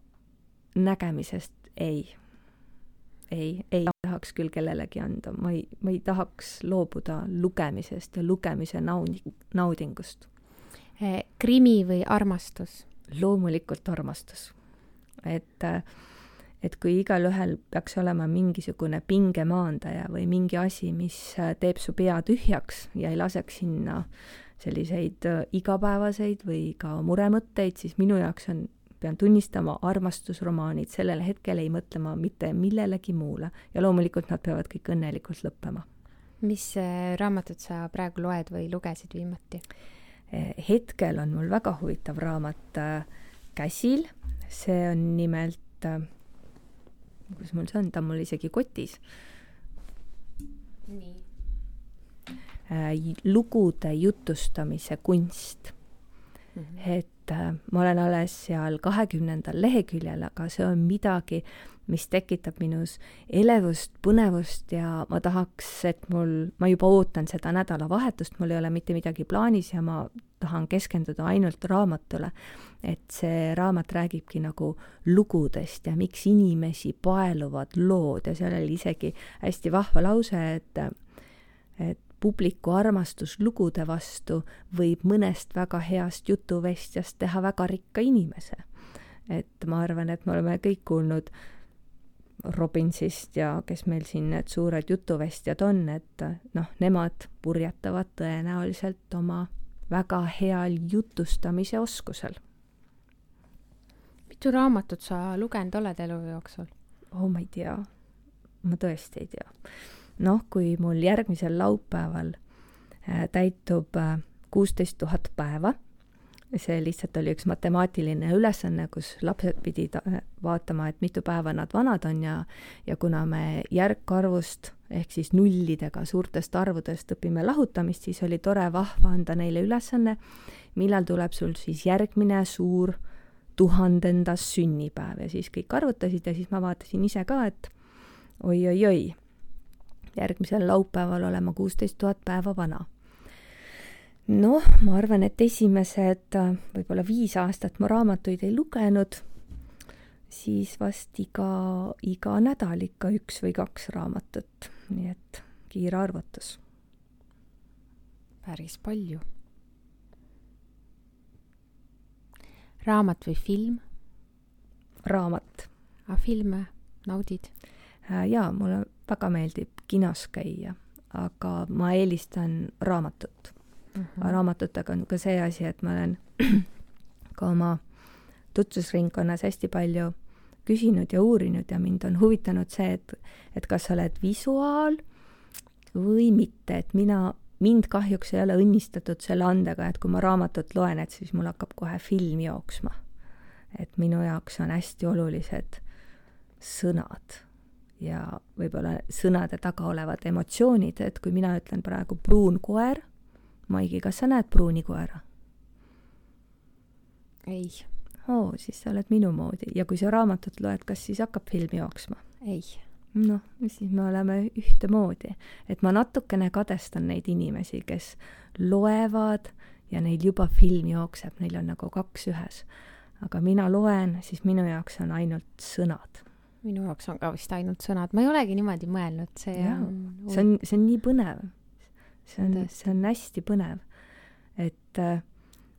nägemisest ei. ei, ei tahaks küll kellelegi anda, ma ei, ma ei tahaks loobuda lugemisest ja lugemise naudi-, naudingust. Eh, krimi või armastus loomulikult armastus. et, et kui igalühel peaks olema mingisugune pingemaandaja või mingi asi, mis teeb su pea tühjaks ja ei laseks sinna selliseid äh, igapäevaseid või ka muremõtteid, siis minu jaoks on, pean tunnistama, armastusromaanid, sellel hetkel ei mõtle ma mitte millelegi muule ja loomulikult nad peavad kõik õnnelikult lõppema. mis äh, raamatut sa praegu loed või lugesid viimati? Hetkel on mul väga huvitav raamat äh, käsil, see on nimelt, äh, kus mul see on, ta on mul isegi kotis. nii. Äh, lugude jutustamise kunst mm. -hmm. et ma olen alles seal kahekümnendal leheküljel, aga see on midagi, mis tekitab minus elevust, põnevust ja ma tahaks, et mul, ma juba ootan seda nädalavahetust, mul ei ole mitte midagi plaanis ja ma tahan keskenduda ainult raamatule. et see raamat räägibki nagu lugudest ja miks inimesi paeluvad lood ja seal oli isegi hästi vahva lause, et et publiku armastus lugude vastu võib mõnest väga heast jutuvestjast teha väga rikka inimese. et ma arvan, et me oleme kõik kuulnud Robinsist ja kes meil siin need suured jutuvestjad on, et noh, nemad purjetavad tõenäoliselt oma väga heal jutustamise oskusel. mitu raamatut sa lugenud oled elu jooksul? oh, ma ei tea. ma tõesti ei tea. noh, kui mul järgmisel laupäeval äh, täitub äh, kuusteist tuhat päeva see lihtsalt oli üks matemaatiline ülesanne, kus lapsed pidid äh, vaatama, et mitu päeva nad vanad on ja ja kuna me järkarvust ehk siis nullidega suurtest arvudest õpime lahutamist, siis oli tore vahva anda neile ülesanne, millal tuleb sul siis järgmine suur tuhandendas sünnipäev. Ja siis kõik arvutasid ja siis ma vaatasin ise ka, et oi-oi-oi, järgmisel laupäeval olen ma kuusteist tuhat päeva vana noh, ma arvan, et esimesed äh, võib-olla viis aastat ma raamatuid ei lugenud, siis vast iga, iga nädal ikka üks või kaks raamatut, nii et kiire arvutus. päris palju. raamat või film? raamat. aga filme naudid? Äh, jaa, mulle väga meeldib kinos käia, aga ma eelistan raamatut mm. -hmm. raamatutega on ka see asi, et ma olen ka oma tutvusringkonnas hästi palju küsinud ja uurinud ja mind on huvitanud see, et, et kas sa oled visuaal või mitte, et mina, mind kahjuks ei ole õnnistatud selle andega, et kui ma raamatut loen, et siis mul hakkab kohe film jooksma. et minu jaoks on hästi olulised sõnad ja võib-olla sõnade taga olevad emotsioonid, et kui mina ütlen praegu pruun koer, Maigi, kas sa näed pruuni koera? ei. oo, siis sa oled minu moodi ja kui sa raamatut loed, kas siis hakkab film jooksma? ei. noh, siis me oleme ühtemoodi, et ma natukene kadestan neid inimesi, kes loevad ja neil juba film jookseb, neil on nagu kaks ühes. aga mina loen, siis minu jaoks on ainult sõnad minu jaoks on ka vist ainult sõnad, ma ei olegi niimoodi mõelnud, see ja, on see on, see on nii põnev see on, see on hästi põnev. et,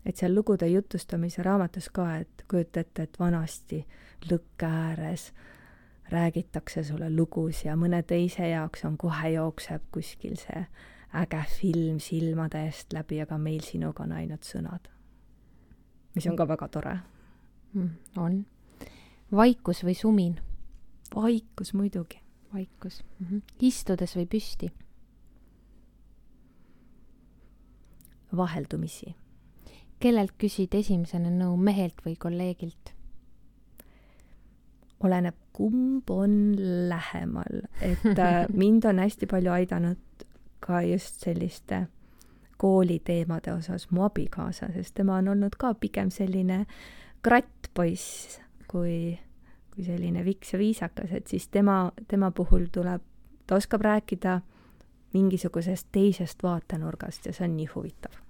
et seal lugude jutustamise raamatus ka, et kujuta ette, et vanasti lõkke ääres räägitakse sulle lugus ja mõne teise jaoks on kohe jookseb kuskil see äge film silmade eest läbi, aga meil sinuga on ainult sõnad. mis on ka väga tore mm,. on. vaikus või sumin? vaikus muidugi. vaikus mm. -hmm. istudes või püsti? Vaheldumisi. kellelt küsid esimesena nõu, mehelt või kolleegilt? oleneb, kumb on lähemal, et äh, mind on hästi palju aidanud ka just selliste kooliteemade osas mu abikaasa, sest tema on olnud ka pigem selline krattpoiss kui, kui selline viks ja viisakas, et siis tema, tema puhul tuleb, ta oskab rääkida mingisugusest teisest vaatenurgast ja see on nii huvitav.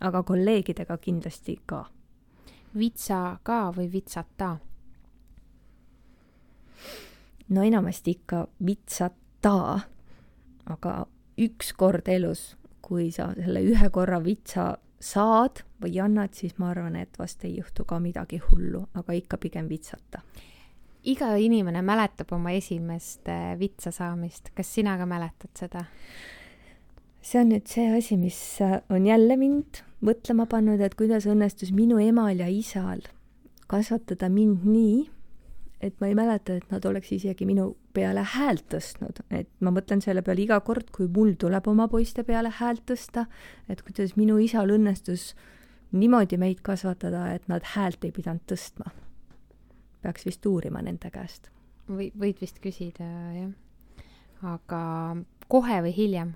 Aga kolleegidega kindlasti ka. vitsa ka või vitsata? no enamasti ikka vitsata, aga üks kord elus, kui sa selle ühe korra vitsa saad või annad, siis ma arvan, et vast ei juhtu ka midagi hullu, aga ikka pigem vitsata iga inimene mäletab oma esimest äh, vitsa saamist, kas sina ka mäletad seda? See on nüüd see asi, mis äh, on jälle mind mõtlema pannud, et kuidas õnnestus minu emal ja isal kasvatada mind nii, et ma ei mäleta, et nad oleks isegi minu peale häält tõstnud, et ma mõtlen selle peale iga kord, kui mul tuleb oma poiste peale häält tõsta, et kuidas minu isal õnnestus niimoodi meid kasvatada, et nad häält ei pidanud tõstma peaks vist uurima nende käest. või, võid vist küsida, jah. aga kohe või hiljem?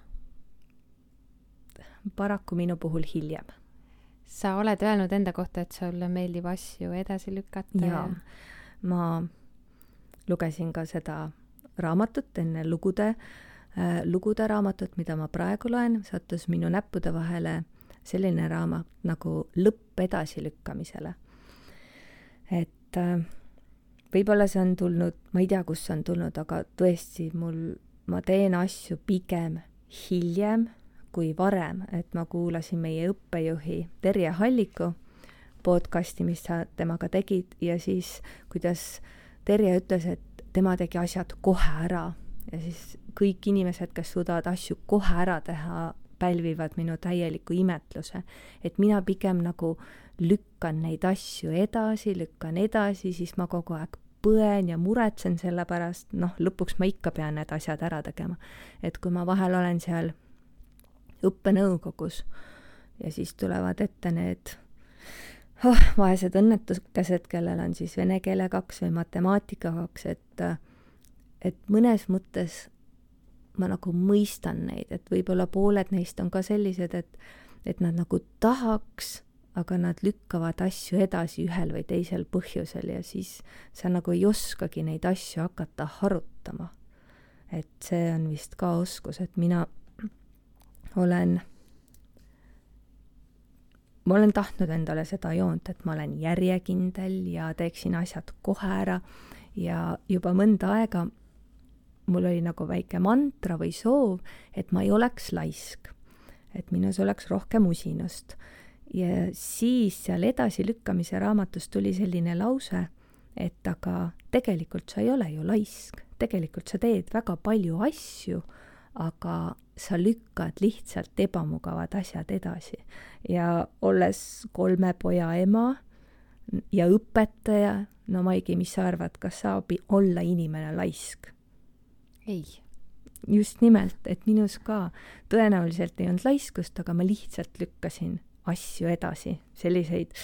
Paraku minu puhul hiljem. sa oled öelnud enda kohta, et sulle meeldib asju edasi lükata ja, ja... ma lugesin ka seda raamatut enne lugude äh,, lugude raamatut, mida ma praegu loen, sattus minu näppude vahele selline raamat nagu Lõpp edasilükkamisele. et äh, võib-olla see on tulnud, ma ei tea, kust see on tulnud, aga tõesti, mul, ma teen asju pigem hiljem kui varem, et ma kuulasin meie õppejuhi Terje Halliku podcasti, mis sa temaga tegid ja siis, kuidas Terje ütles, et tema tegi asjad kohe ära ja siis kõik inimesed, kes suudavad asju kohe ära teha, pälvivad minu täieliku imetluse. et mina pigem nagu lükkan neid asju edasi, lükkan edasi, siis ma kogu aeg põen ja muretsen selle pärast, noh, lõpuks ma ikka pean need asjad ära tegema. et kui ma vahel olen seal õppenõukogus ja siis tulevad ette need oh, vaesed õnnetukesed, kellel on siis vene keele kaks või matemaatika kaks, et et mõnes mõttes ma nagu mõistan neid, et võib-olla pooled neist on ka sellised, et et nad nagu tahaks aga nad lükkavad asju edasi ühel või teisel põhjusel ja siis sa nagu ei oskagi neid asju hakata harutama. et see on vist ka oskus, et mina olen ma olen tahtnud endale seda joont, et ma olen järjekindel ja teeksin asjad kohe ära ja juba mõnda aega mul oli nagu väike mantra või soov, et ma ei oleks laisk. et minus oleks rohkem usinust. ja siis seal edasilükkamise raamatus tuli selline lause, et aga tegelikult sa ei ole ju laisk, tegelikult sa teed väga palju asju, aga sa lükkad lihtsalt ebamugavad asjad edasi. ja olles kolme poja ema ja õpetaja, no Maigi, mis sa arvad, kas saab olla inimene laisk? ei. just nimelt, et minus ka tõenäoliselt ei olnud laiskust, aga ma lihtsalt lükkasin asju edasi, selliseid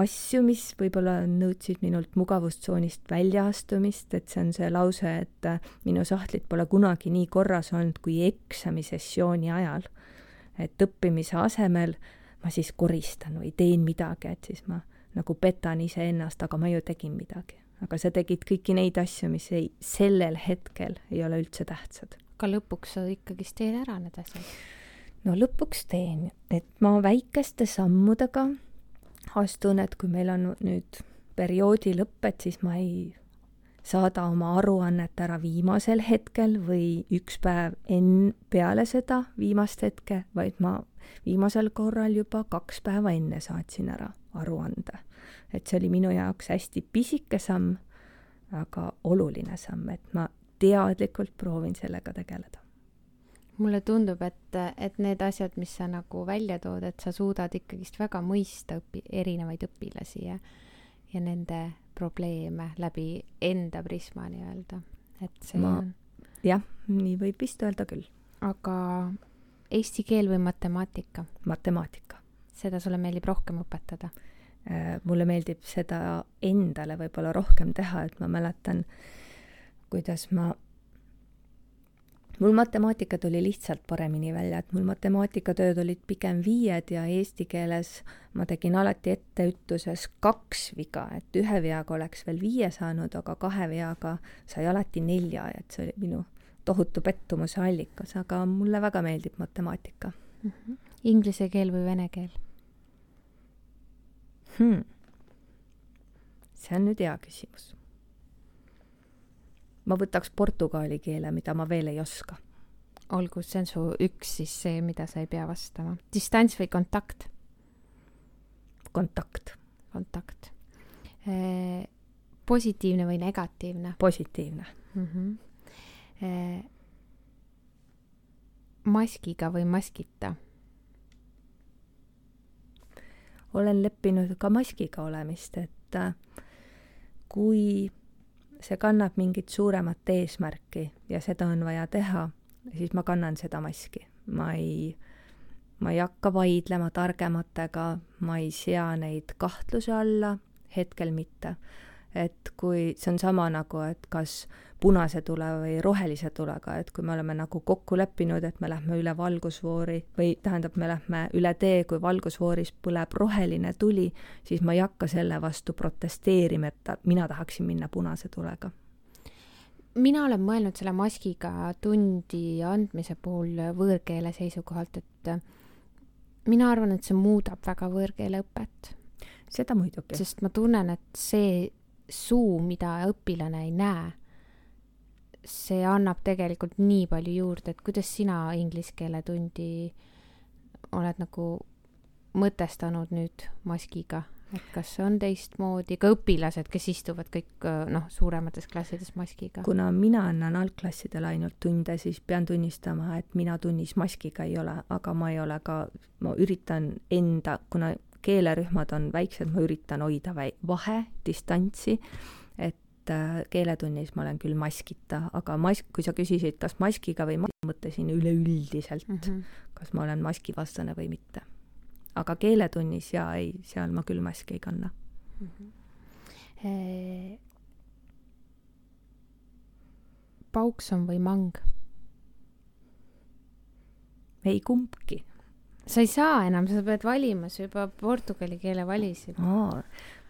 asju, mis võib-olla nõudsid minult mugavustsoonist väljaastumist, et see on see lause, et äh, minu sahtlid pole kunagi nii korras olnud kui eksamisessiooni ajal. et õppimise asemel ma siis koristan või teen midagi, et siis ma nagu petan iseennast, aga ma ju tegin midagi. aga sa tegid kõiki neid asju, mis ei, sellel hetkel ei ole üldse tähtsad. aga lõpuks sa ikkagist teed ära need asjad? no lõpuks teen, et ma väikeste sammudega astun, et kui meil on nüüd perioodi lõpp, et siis ma ei saada oma aruannet ära viimasel hetkel või üks päev enn-, peale seda viimast hetke, vaid ma viimasel korral juba kaks päeva enne saatsin ära aruande. et see oli minu jaoks hästi pisike samm, aga oluline samm, et ma teadlikult proovin sellega tegeleda mulle tundub, et, et need asjad, mis sa nagu välja tood, et sa suudad ikkagist väga mõista õpi-, erinevaid õpilasi ja, ja nende probleeme läbi enda prisma nii-öelda, et see ma, on. jah, nii võib vist öelda küll. aga eesti keel või matemaatika? matemaatika. seda sulle meeldib rohkem õpetada? Äh, mulle meeldib seda endale võib-olla rohkem teha, et ma mäletan, kuidas ma mul matemaatika tuli lihtsalt paremini välja, et mul matemaatikatööd olid pigem viied ja eesti keeles ma tegin alati etteütluses kaks viga, et ühe veaga oleks veel viie saanud, aga kahe veaga sai alati nelja, et see oli minu tohutu pettumuse allikas, aga mulle väga meeldib matemaatika mm. -hmm. Inglise keel või vene keel hmm.? see on nüüd hea küsimus ma võtaks portugali keele, mida ma veel ei oska. olgu, see on su üks siis see, mida sa ei pea vastama. distants või kontakt? kontakt. kontakt eh,. positiivne või negatiivne? positiivne mm. -hmm. Eh, maskiga või maskita? olen leppinud ka maskiga olemist, et äh, kui see kannab mingit suuremat eesmärki ja seda on vaja teha, siis ma kannan seda maski. ma ei, ma ei hakka vaidlema targematega, ma ei sea neid kahtluse alla, hetkel mitte. Et kui see on sama nagu, et kas punase tule või rohelise tulega, et kui me oleme nagu kokku leppinud, et me lähme üle valgusfoori või tähendab, me lähme üle tee, kui valgusfooris põleb roheline tuli, siis ma ei hakka selle vastu protesteerima, et mina tahaksin minna punase tulega mina olen mõelnud selle maskiga tundi andmise puhul võõrkeele seisukohalt, et mina arvan, et see muudab väga võõrkeele õpet. seda muidugi. sest ma tunnen, et see suu, mida õpilane ei näe see annab tegelikult nii palju juurde, et kuidas sina inglise keele tundi oled nagu mõtestanud nüüd maskiga, et kas on teistmoodi, ka õpilased, kes istuvad kõik noh, suuremates klassides maskiga? kuna mina annan algklassidele ainult tunde, siis pean tunnistama, et mina tunnis maskiga ei ole, aga ma ei ole ka, ma üritan enda, kuna keelerühmad on väiksed, ma üritan hoida väi-, vahe, distantsi, et äh, keeletunnis ma olen küll maskita, aga mask, kui sa küsisid, kas maskiga või ma mõtlesin üleüldiselt mm, -hmm. kas ma olen maskivastane või mitte. aga keeletunnis jaa, ei, seal ma küll maski ei kanna mm. -hmm. Paukson või mang? ei kumbki. Sa ei saa enam, sa pead valima, sa juba portugali keele valisid.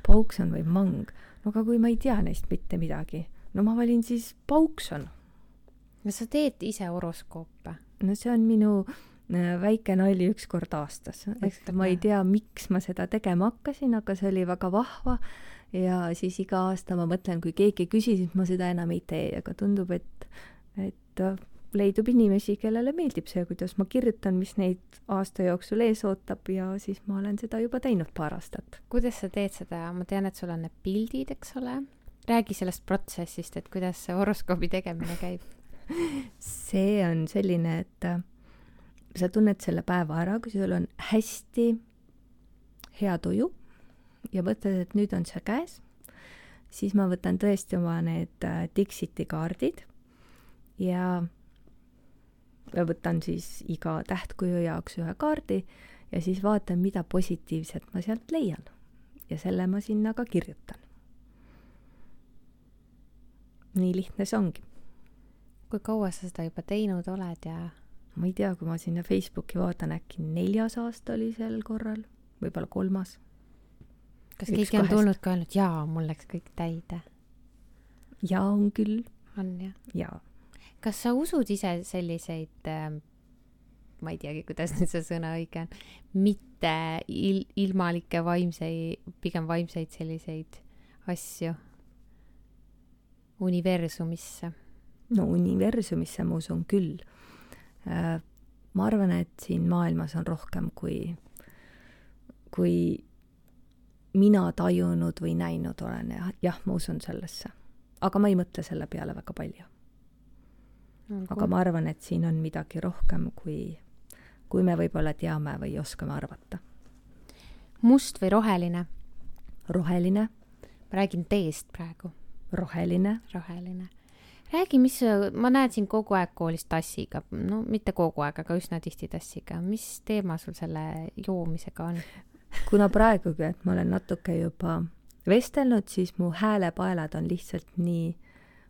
paukson või mang no aga kui ma ei tea neist mitte midagi, no ma valin siis Paukson. no sa teed ise horoskoope? no see on minu väike nali üks kord aastas. eks ma ei tea, miks ma seda tegema hakkasin, aga see oli väga vahva ja siis iga aasta ma mõtlen, kui keegi küsis, ma seda enam ei tee, aga tundub, et, et leidub inimesi, kellele meeldib see, kuidas ma kirjutan, mis neid aasta jooksul ees ootab ja siis ma olen seda juba teinud paar aastat. kuidas sa teed seda, ma tean, et sul on need pildid, eks ole. räägi sellest protsessist, et kuidas see horoskoobi tegemine käib see on selline, et äh, sa tunned selle päeva ära, kui sul on hästi hea tuju ja mõtled, et nüüd on see käes, siis ma võtan tõesti oma need äh, Dixiti kaardid ja ja võtan siis iga tähtkuju jaoks ühe kaardi ja siis vaatan, mida positiivset ma sealt leian. ja selle ma sinna ka kirjutan. nii lihtne see ongi. kui kaua sa seda juba teinud oled ja? ma ei tea, kui ma sinna Facebooki vaatan, äkki neljas aasta oli sel korral, võib-olla kolmas. kas Üks keegi on kahest. tulnud ka öelnud, jaa, mul läks kõik täide? jaa, on küll. on jah? jaa kas sa usud ise selliseid äh, ma ei teagi, kuidas nüüd see sõna õige on, mitte il-, ilmalikke vaimseid, pigem vaimseid selliseid asju universumisse? no universumisse ma usun küll. Äh, ma arvan, et siin maailmas on rohkem kui, kui mina tajunud või näinud olen ja jah, ma usun sellesse. aga ma ei mõtle selle peale väga palju aga ma arvan, et siin on midagi rohkem, kui, kui me võib-olla teame või oskame arvata. must või roheline? roheline. ma räägin teest praegu. roheline. roheline. räägi, mis, ma näen sind kogu aeg koolis tassiga, no mitte kogu aeg, aga üsna tihti tassiga. mis teema sul selle joomisega on? kuna praegugi, et ma olen natuke juba vestelnud, siis mu häälepaelad on lihtsalt nii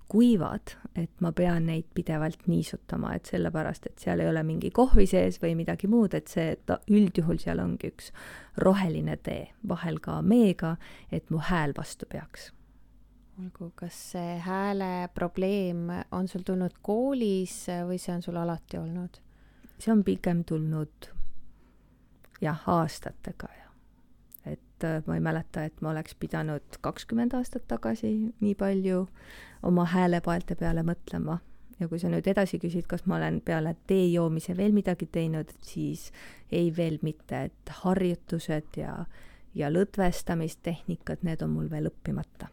kuivad, et ma pean neid pidevalt niisutama, et sellepärast, et seal ei ole mingi kohvi sees või midagi muud, et see, ta üldjuhul seal ongi üks roheline tee, vahel ka meega, et mu hääl vastu peaks. olgu, kas see hääle probleem on sul tulnud koolis või see on sul alati olnud? see on pigem tulnud jah, aastatega et ma ei mäleta, et ma oleks pidanud kakskümmend aastat tagasi nii palju oma häälepaelte peale mõtlema. ja kui sa nüüd edasi küsid, kas ma olen peale tee joomise veel midagi teinud, siis ei, veel mitte, et harjutused ja, ja lõdvestamistehnikad, need on mul veel õppimata.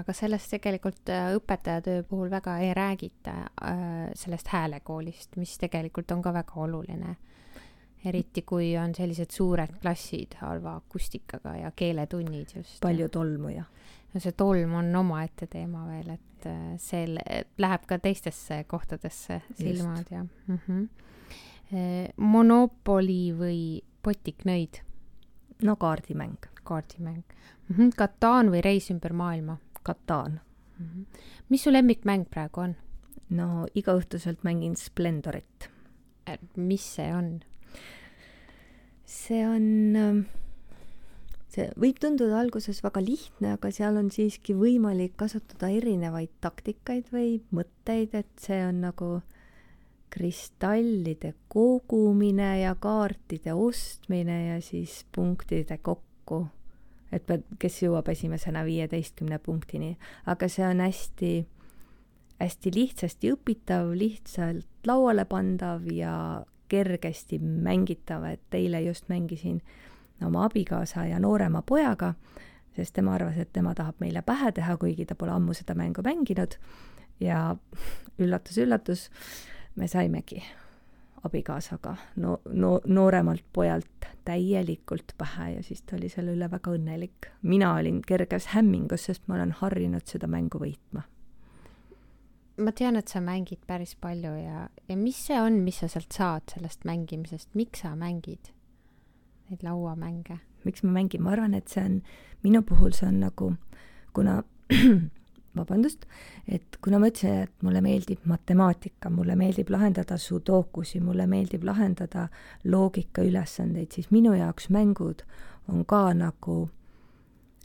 Aga sellest tegelikult äh, õpetajatöö puhul väga ei räägita, äh, sellest häälekoolist, mis tegelikult on ka väga oluline eriti kui on sellised suured klassid halva akustikaga ja keeletunnid just. palju tolmu ja. no see tolm on omaette teema veel, et äh, see läheb ka teistesse kohtadesse silmad just. ja mm. -hmm. Monopoli või potiknõid? no kaardimäng. kaardimäng mm. -hmm. Kataan või Reis ümber maailma? Kataan mm. -hmm. mis su lemmikmäng praegu on? no igaõhtuselt mängin Splendorit. mis see on? See on, ähm, see võib tunduda alguses väga lihtne, aga seal on siiski võimalik kasutada erinevaid taktikaid või mõtteid, et see on nagu kristallide kogumine ja kaartide ostmine ja siis punktide kokku. et kes jõuab esimesena viieteistkümne punktini, aga see on hästi, hästi lihtsasti õpitav, lihtsalt lauale pandav ja kergesti mängitav, et eile just mängisin oma abikaasa ja noorema pojaga, sest tema arvas, et tema tahab meile pähe teha, kuigi ta pole ammu seda mängu mänginud. ja üllatus-üllatus, me saimegi abikaasaga no, no nooremalt pojalt täielikult pähe ja siis ta oli selle üle väga õnnelik. mina olin kerges hämmingus, sest ma olen harjunud seda mängu võitma ma tean, et sa mängid päris palju ja, ja mis see on, mis sa sealt saad, sellest mängimisest, miks sa mängid neid lauamänge? miks ma mängin, ma arvan, et see on, minu puhul see on nagu, kuna vabandust, et kuna ma ütlesin, et mulle meeldib matemaatika, mulle meeldib lahendada sudokusi, mulle meeldib lahendada loogikaülesandeid, siis minu jaoks mängud on ka nagu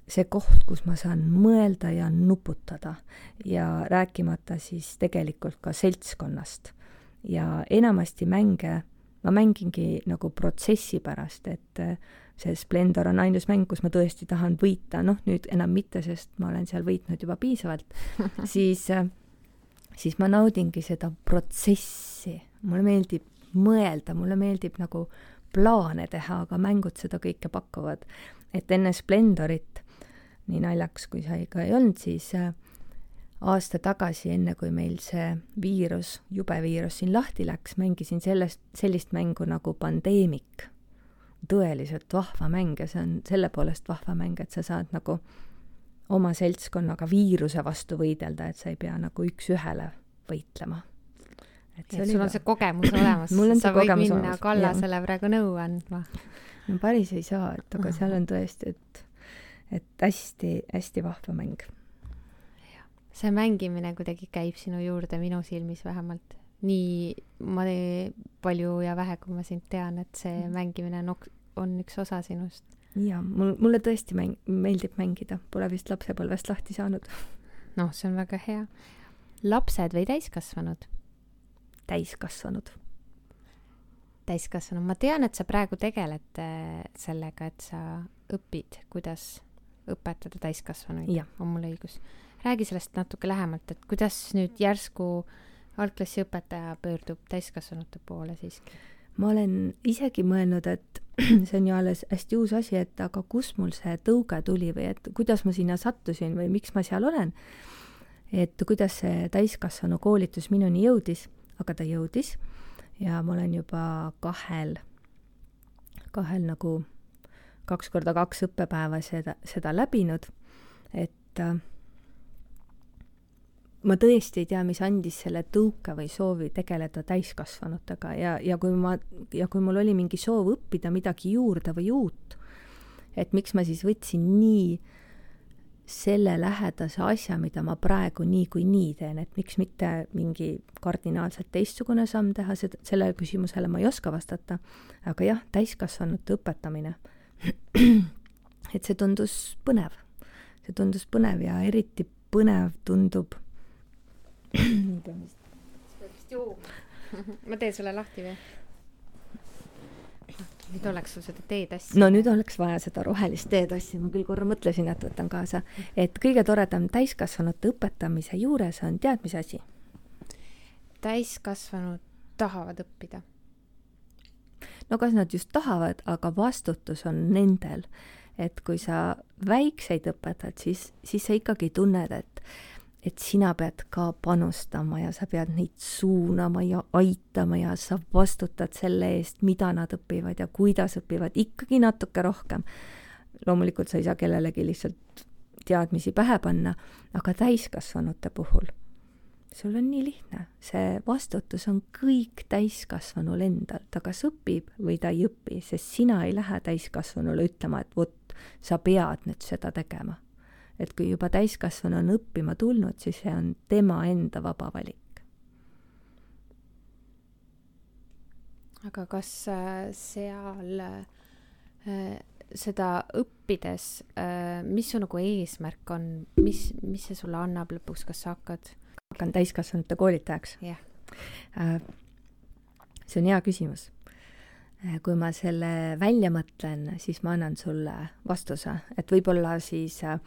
see koht, kus ma saan mõelda ja nuputada ja rääkimata siis tegelikult ka seltskonnast. ja enamasti mänge, ma mängingi nagu protsessi pärast, et äh, see Splendor on ainus mäng, kus ma tõesti tahan võita, noh nüüd enam mitte, sest ma olen seal võitnud juba piisavalt siis, äh, siis ma naudingi seda protsessi. mulle meeldib mõelda, mulle meeldib nagu plaane teha, aga mängud seda kõike pakuvad. et enne Splendorit, nii naljakas kui see ka ei olnud, siis äh, aasta tagasi, enne kui meil see viirus, jube viirus siin lahti läks, mängisin sellest, sellist mängu nagu Pandeemik. tõeliselt vahva mäng ja see on selle poolest vahva mäng, et sa saad nagu oma seltskonnaga viiruse vastu võidelda, et sa ei pea nagu üks-ühele võitlema. et sul on see kogemus olemas sa võid minna olemas. Kallasele praegu nõu andma. no päris ei saa, et aga seal on tõesti, et, et hästi-hästi vahva mäng see mängimine kuidagi käib sinu juurde minu silmis vähemalt. nii ma palju ja vähe, kui ma sind tean, et see mm. mängimine on, on üks osa sinust. jaa, mul, mulle tõesti mäng-, meeldib mängida, pole vist lapsepõlvest lahti saanud. noh, see on väga hea. lapsed või täiskasvanud? täiskasvanud. täiskasvanud, ma tean, et sa praegu tegeled äh, sellega, et sa õpid, kuidas õpetada täiskasvanuid, on mul õigus? räägi sellest natuke lähemalt, et kuidas nüüd järsku algklassiõpetaja pöördub täiskasvanute poole siiski? ma olen isegi mõelnud, et see on ju alles hästi uus asi, et aga kus mul see tõuge tuli või et kuidas ma sinna sattusin või miks ma seal olen. et kuidas see täiskasvanu koolitus minuni jõudis, aga ta jõudis ja ma olen juba kahel, kahel nagu kaks korda kaks õppepäeva seda, seda läbinud, et äh, ma tõesti ei tea, mis andis selle tõuke või soovi tegeleda täiskasvanutega ja, ja kui ma, ja kui mul oli mingi soov õppida midagi juurde või uut, et miks ma siis võtsin nii selle lähedase asja, mida ma praegu niikuinii nii teen, et miks mitte mingi kardinaalselt teistsugune samm teha, seda, sellele küsimusele ma ei oska vastata. aga jah, täiskasvanute õpetamine. et see tundus põnev. see tundus põnev ja eriti põnev tundub nii pean vist. sa pead vist jooma ma teen sulle lahti või? nüüd oleks sul seda teetassi. no nüüd oleks vaja seda rohelist teetassi, ma küll korra mõtlesin, et võtan kaasa. et kõige toredam täiskasvanute õpetamise juures on tead, mis asi? täiskasvanud tahavad õppida. No kas nad just tahavad, aga vastutus on nendel. et kui sa väikseid õpetad, siis, siis sa ikkagi tunned, et et sina pead ka panustama ja sa pead neid suunama ja aitama ja sa vastutad selle eest, mida nad õpivad ja kuidas õpivad, ikkagi natuke rohkem. loomulikult sa ei saa kellelegi lihtsalt teadmisi pähe panna, aga täiskasvanute puhul sul on nii lihtne, see vastutus on kõik täiskasvanul endal, ta kas õpib või ta ei õpi, sest sina ei lähe täiskasvanule ütlema, et vot, sa pead nüüd seda tegema et kui juba täiskasvanu on õppima tulnud, siis see on tema enda vaba valik. aga kas äh, seal äh, seda õppides, äh, mis su nagu eesmärk on, mis, mis see sulle annab lõpuks, kas sa hakkad? Hakkan täiskasvanute koolitajaks? yeah.. see on hea küsimus kui ma selle välja mõtlen, siis ma annan sulle vastuse, et võib-olla siis äh,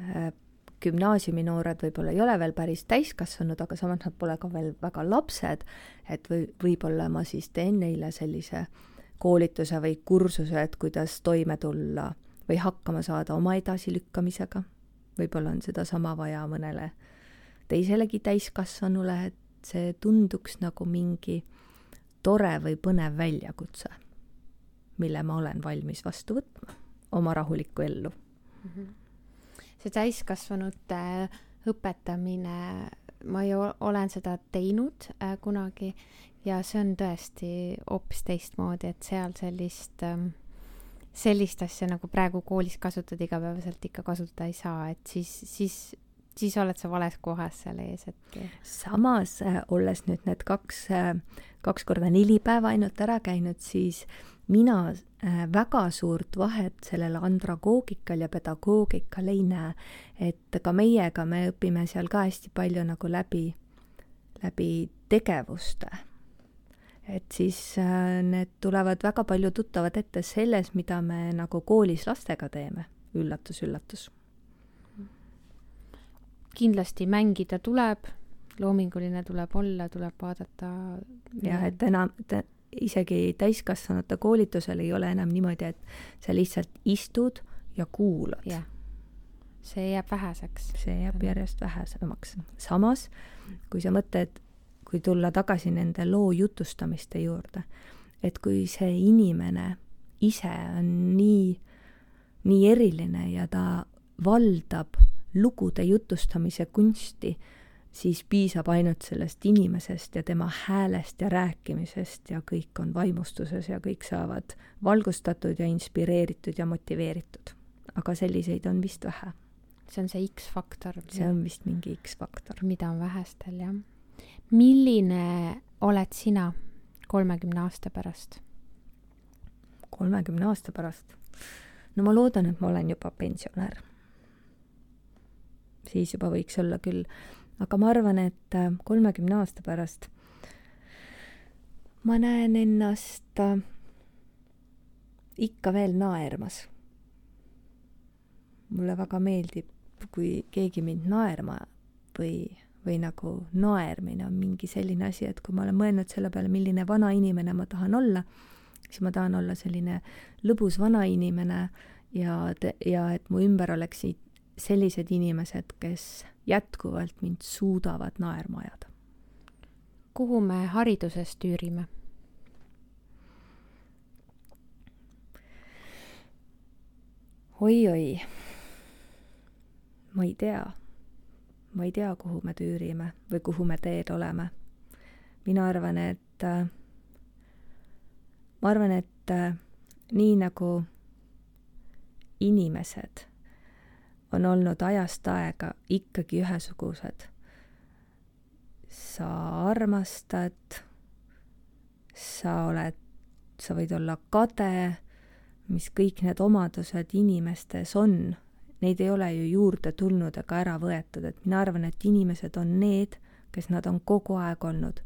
Äh, gümnaasiuminoored võib-olla ei ole veel päris täiskasvanud, aga samas nad pole ka veel väga lapsed, et või, võib-olla ma siis teen neile sellise koolituse või kursuse, et kuidas toime tulla või hakkama saada oma edasilükkamisega. võib-olla on sedasama vaja mõnele teiselegi täiskasvanule, et see tunduks nagu mingi tore või põnev väljakutse, mille ma olen valmis vastu võtma oma rahulikku ellu mm. -hmm see täiskasvanute õpetamine, ma ju olen seda teinud äh, kunagi ja see on tõesti hoopis teistmoodi, et seal sellist ähm, sellist asja nagu praegu koolis kasutada igapäevaselt ikka kasutada ei saa, et siis, siis, siis oled sa vales kohas seal ees, et. samas äh, olles nüüd need kaks äh,, kaks korda neli päeva ainult ära käinud, siis mina äh, väga suurt vahet sellel andragoogikal ja pedagoogikal ei näe. et ka meiega me õpime seal ka hästi palju nagu läbi, läbi tegevuste. et siis need tulevad väga palju tuttavad ette selles, mida me nagu koolis lastega teeme üllatus, üllatus. Kindlasti mängida tuleb, loominguline tuleb olla, tuleb vaadata. ja et enam, isegi täiskasvanute koolitusel ei ole enam niimoodi, et sa lihtsalt istud ja kuulad. jah, see jääb väheseks. see jääb järjest vähesemaks. samas, kui sa mõtled, kui tulla tagasi nende loo jutustamiste juurde, et kui see inimene ise on nii nii eriline ja ta valdab lugude jutustamise kunsti, siis piisab ainult sellest inimesest ja tema häälest ja rääkimisest ja kõik on vaimustuses ja kõik saavad valgustatud ja inspireeritud ja motiveeritud. aga selliseid on vist vähe. see on see X-faktor. see on vist mingi X-faktor. mida on vähestel, jah. milline oled sina kolmekümne aasta pärast? kolmekümne aasta pärast no ma loodan, et ma olen juba pensionär. Siis juba võiks olla küll, aga ma arvan, et äh, kolmekümne aasta pärast ma näen ennast äh, ikka veel naermas. mulle väga meeldib, kui keegi mind naerma või, või nagu naermine on mingi selline asi, et kui ma olen mõelnud selle peale, milline vana inimene ma tahan olla, siis ma tahan olla selline lõbus vanainimene ja, ja et mu ümber oleksid sellised inimesed, kes jätkuvalt mind suudavad naerma ajada. kuhu me hariduses tüürime? oi-oi, ma ei tea. ma ei tea, kuhu me tüürime või kuhu me teel oleme. mina arvan, et ma arvan, et nii nagu inimesed on olnud ajast aega ikkagi ühesugused. sa armastad, sa oled, sa võid olla kade, mis kõik need omadused inimestes on, neid ei ole ju juurde tulnud ega ära võetud, et mina arvan, et inimesed on need, kes nad on kogu aeg olnud.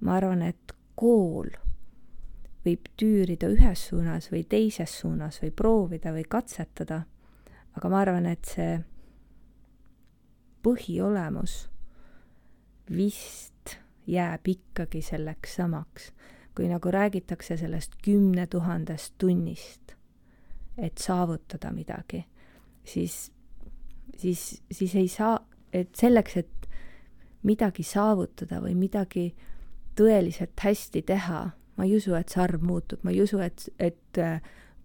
ma arvan, et kool võib tüürida ühes suunas või teises suunas või proovida või katsetada, aga ma arvan, et see põhiolemus vist jääb ikkagi selleks samaks, kui nagu räägitakse sellest kümne tuhandest tunnist, et saavutada midagi, siis, siis, siis ei saa, et selleks, et midagi saavutada või midagi tõeliselt hästi teha, ma ei usu, et see arv muutub, ma ei usu, et, et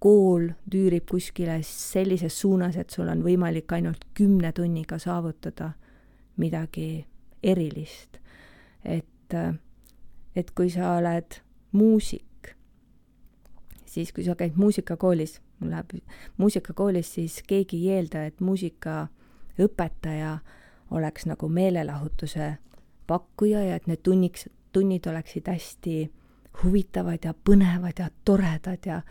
kool tüürib kuskile sellises suunas, et sul on võimalik ainult kümne tunniga saavutada midagi erilist. et, et kui sa oled muusik, siis kui sa käid muusikakoolis, mul läheb muusikakoolis, siis keegi ei eelda, et muusikaõpetaja oleks nagu meelelahutuse pakkuja ja et need tunniks, tunnid oleksid hästi huvitavad ja põnevad ja toredad ja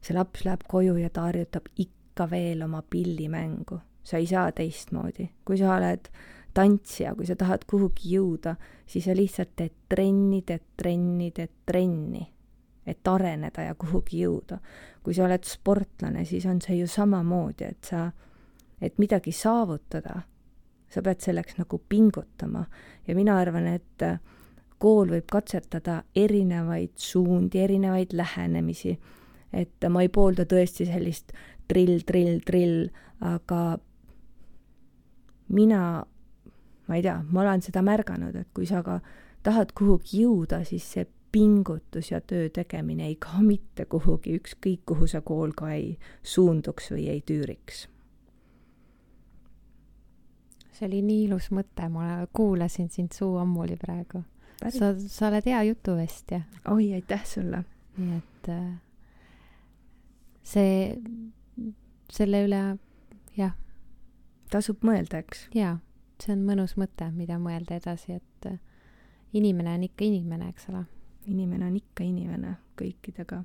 see laps läheb koju ja ta harjutab ikka veel oma pillimängu. sa ei saa teistmoodi. kui sa oled tantsija, kui sa tahad kuhugi jõuda, siis sa lihtsalt teed trenni, teed trenni, teed trenni, et areneda ja kuhugi jõuda. kui sa oled sportlane, siis on see ju samamoodi, et sa, et midagi saavutada, sa pead selleks nagu pingutama ja mina arvan, et kool võib katsetada erinevaid suundi, erinevaid lähenemisi. Et ma ei poolda tõesti sellist drill, drill, drill, aga mina, ma ei tea, ma olen seda märganud, et kui sa ka tahad kuhugi jõuda, siis see pingutus ja töö tegemine ei kao mitte kuhugi, ükskõik kuhu see kool ka ei suunduks või ei tüüriks. see oli nii ilus mõte, ma kuulasin sind suu ammuli praegu sa, sa oled hea jutuvestja. oi, aitäh sulle. nii et äh, see, selle üle, jah. tasub mõelda, eks? jaa, see on mõnus mõte, mida mõelda edasi, et äh, inimene on ikka inimene, eks ole. inimene on ikka inimene kõikidega,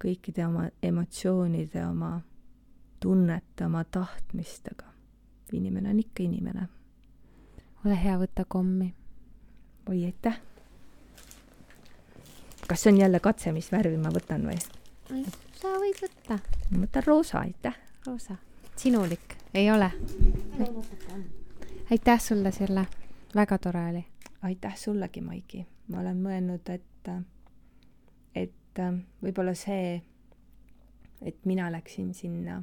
kõikide oma emotsioonide, oma tunnete, oma tahtmistega. inimene on ikka inimene. ole hea, võta kommi oi, aitäh! kas see on jälle katse, mis värvi ma võtan või? Sa võid võtta. ma võtan roosa, aitäh. roosa. sinulik, ei ole? aitäh sulle, Sirle. väga tore oli. aitäh sullegi, Maiki. ma olen mõelnud, et, et võib-olla see, et mina läksin sinna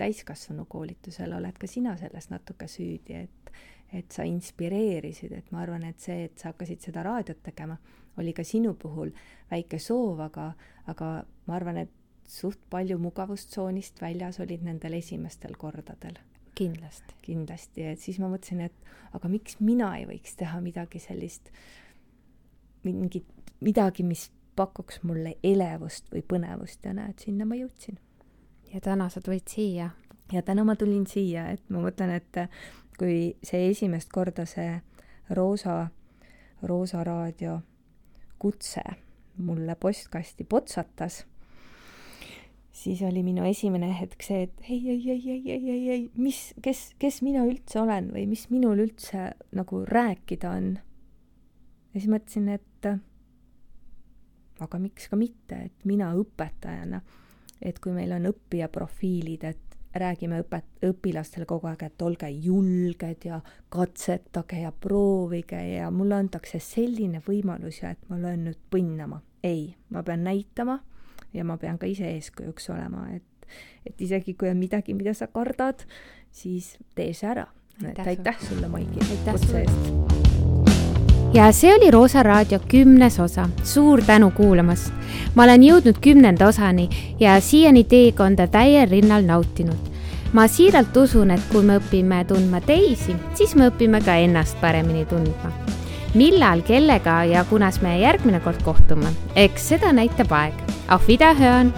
täiskasvanukoolitusele, oled ka sina selles natuke süüdi, et, et sa inspireerisid, et ma arvan, et see, et sa hakkasid seda raadiot tegema, oli ka sinu puhul väike soov, aga, aga ma arvan, et suht palju mugavustsoonist väljas olid nendel esimestel kordadel. kindlasti. kindlasti, et siis ma mõtlesin, et aga miks mina ei võiks teha midagi sellist, mingit, midagi, mis pakuks mulle elevust või põnevust ja näed, sinna ma jõudsin ja täna sa tulid siia. ja täna ma tulin siia, et ma mõtlen, et kui see esimest korda see Roosa, Roosa raadio kutse mulle postkasti potsatas, siis oli minu esimene hetk see, et ei, ei, ei, ei, ei, ei, ei, mis, kes, kes mina üldse olen või mis minul üldse nagu rääkida on. ja siis mõtlesin, et aga miks ka mitte, et mina õpetajana et kui meil on õppijaprofiilid, et räägime õpet-, õpilastele kogu aeg, et olge julged ja katsetage ja proovige ja mulle antakse selline võimalus ja et ma löön nüüd põnnama. ei, ma pean näitama ja ma pean ka ise eeskujuks olema, et, et isegi kui on midagi, mida sa kardad, siis tee see ära. et aitäh sulle, Maiki, kutse eest ja see oli Roosa Raadio kümnes osa. suur tänu kuulamast. ma olen jõudnud kümnenda osani ja siiani teekonda täiel rinnal nautinud. ma siiralt usun, et kui me õpime tundma teisi, siis me õpime ka ennast paremini tundma. Millal, kellega ja kunas me järgmine kord kohtume, eks seda näitab aeg. Auf Wiederhören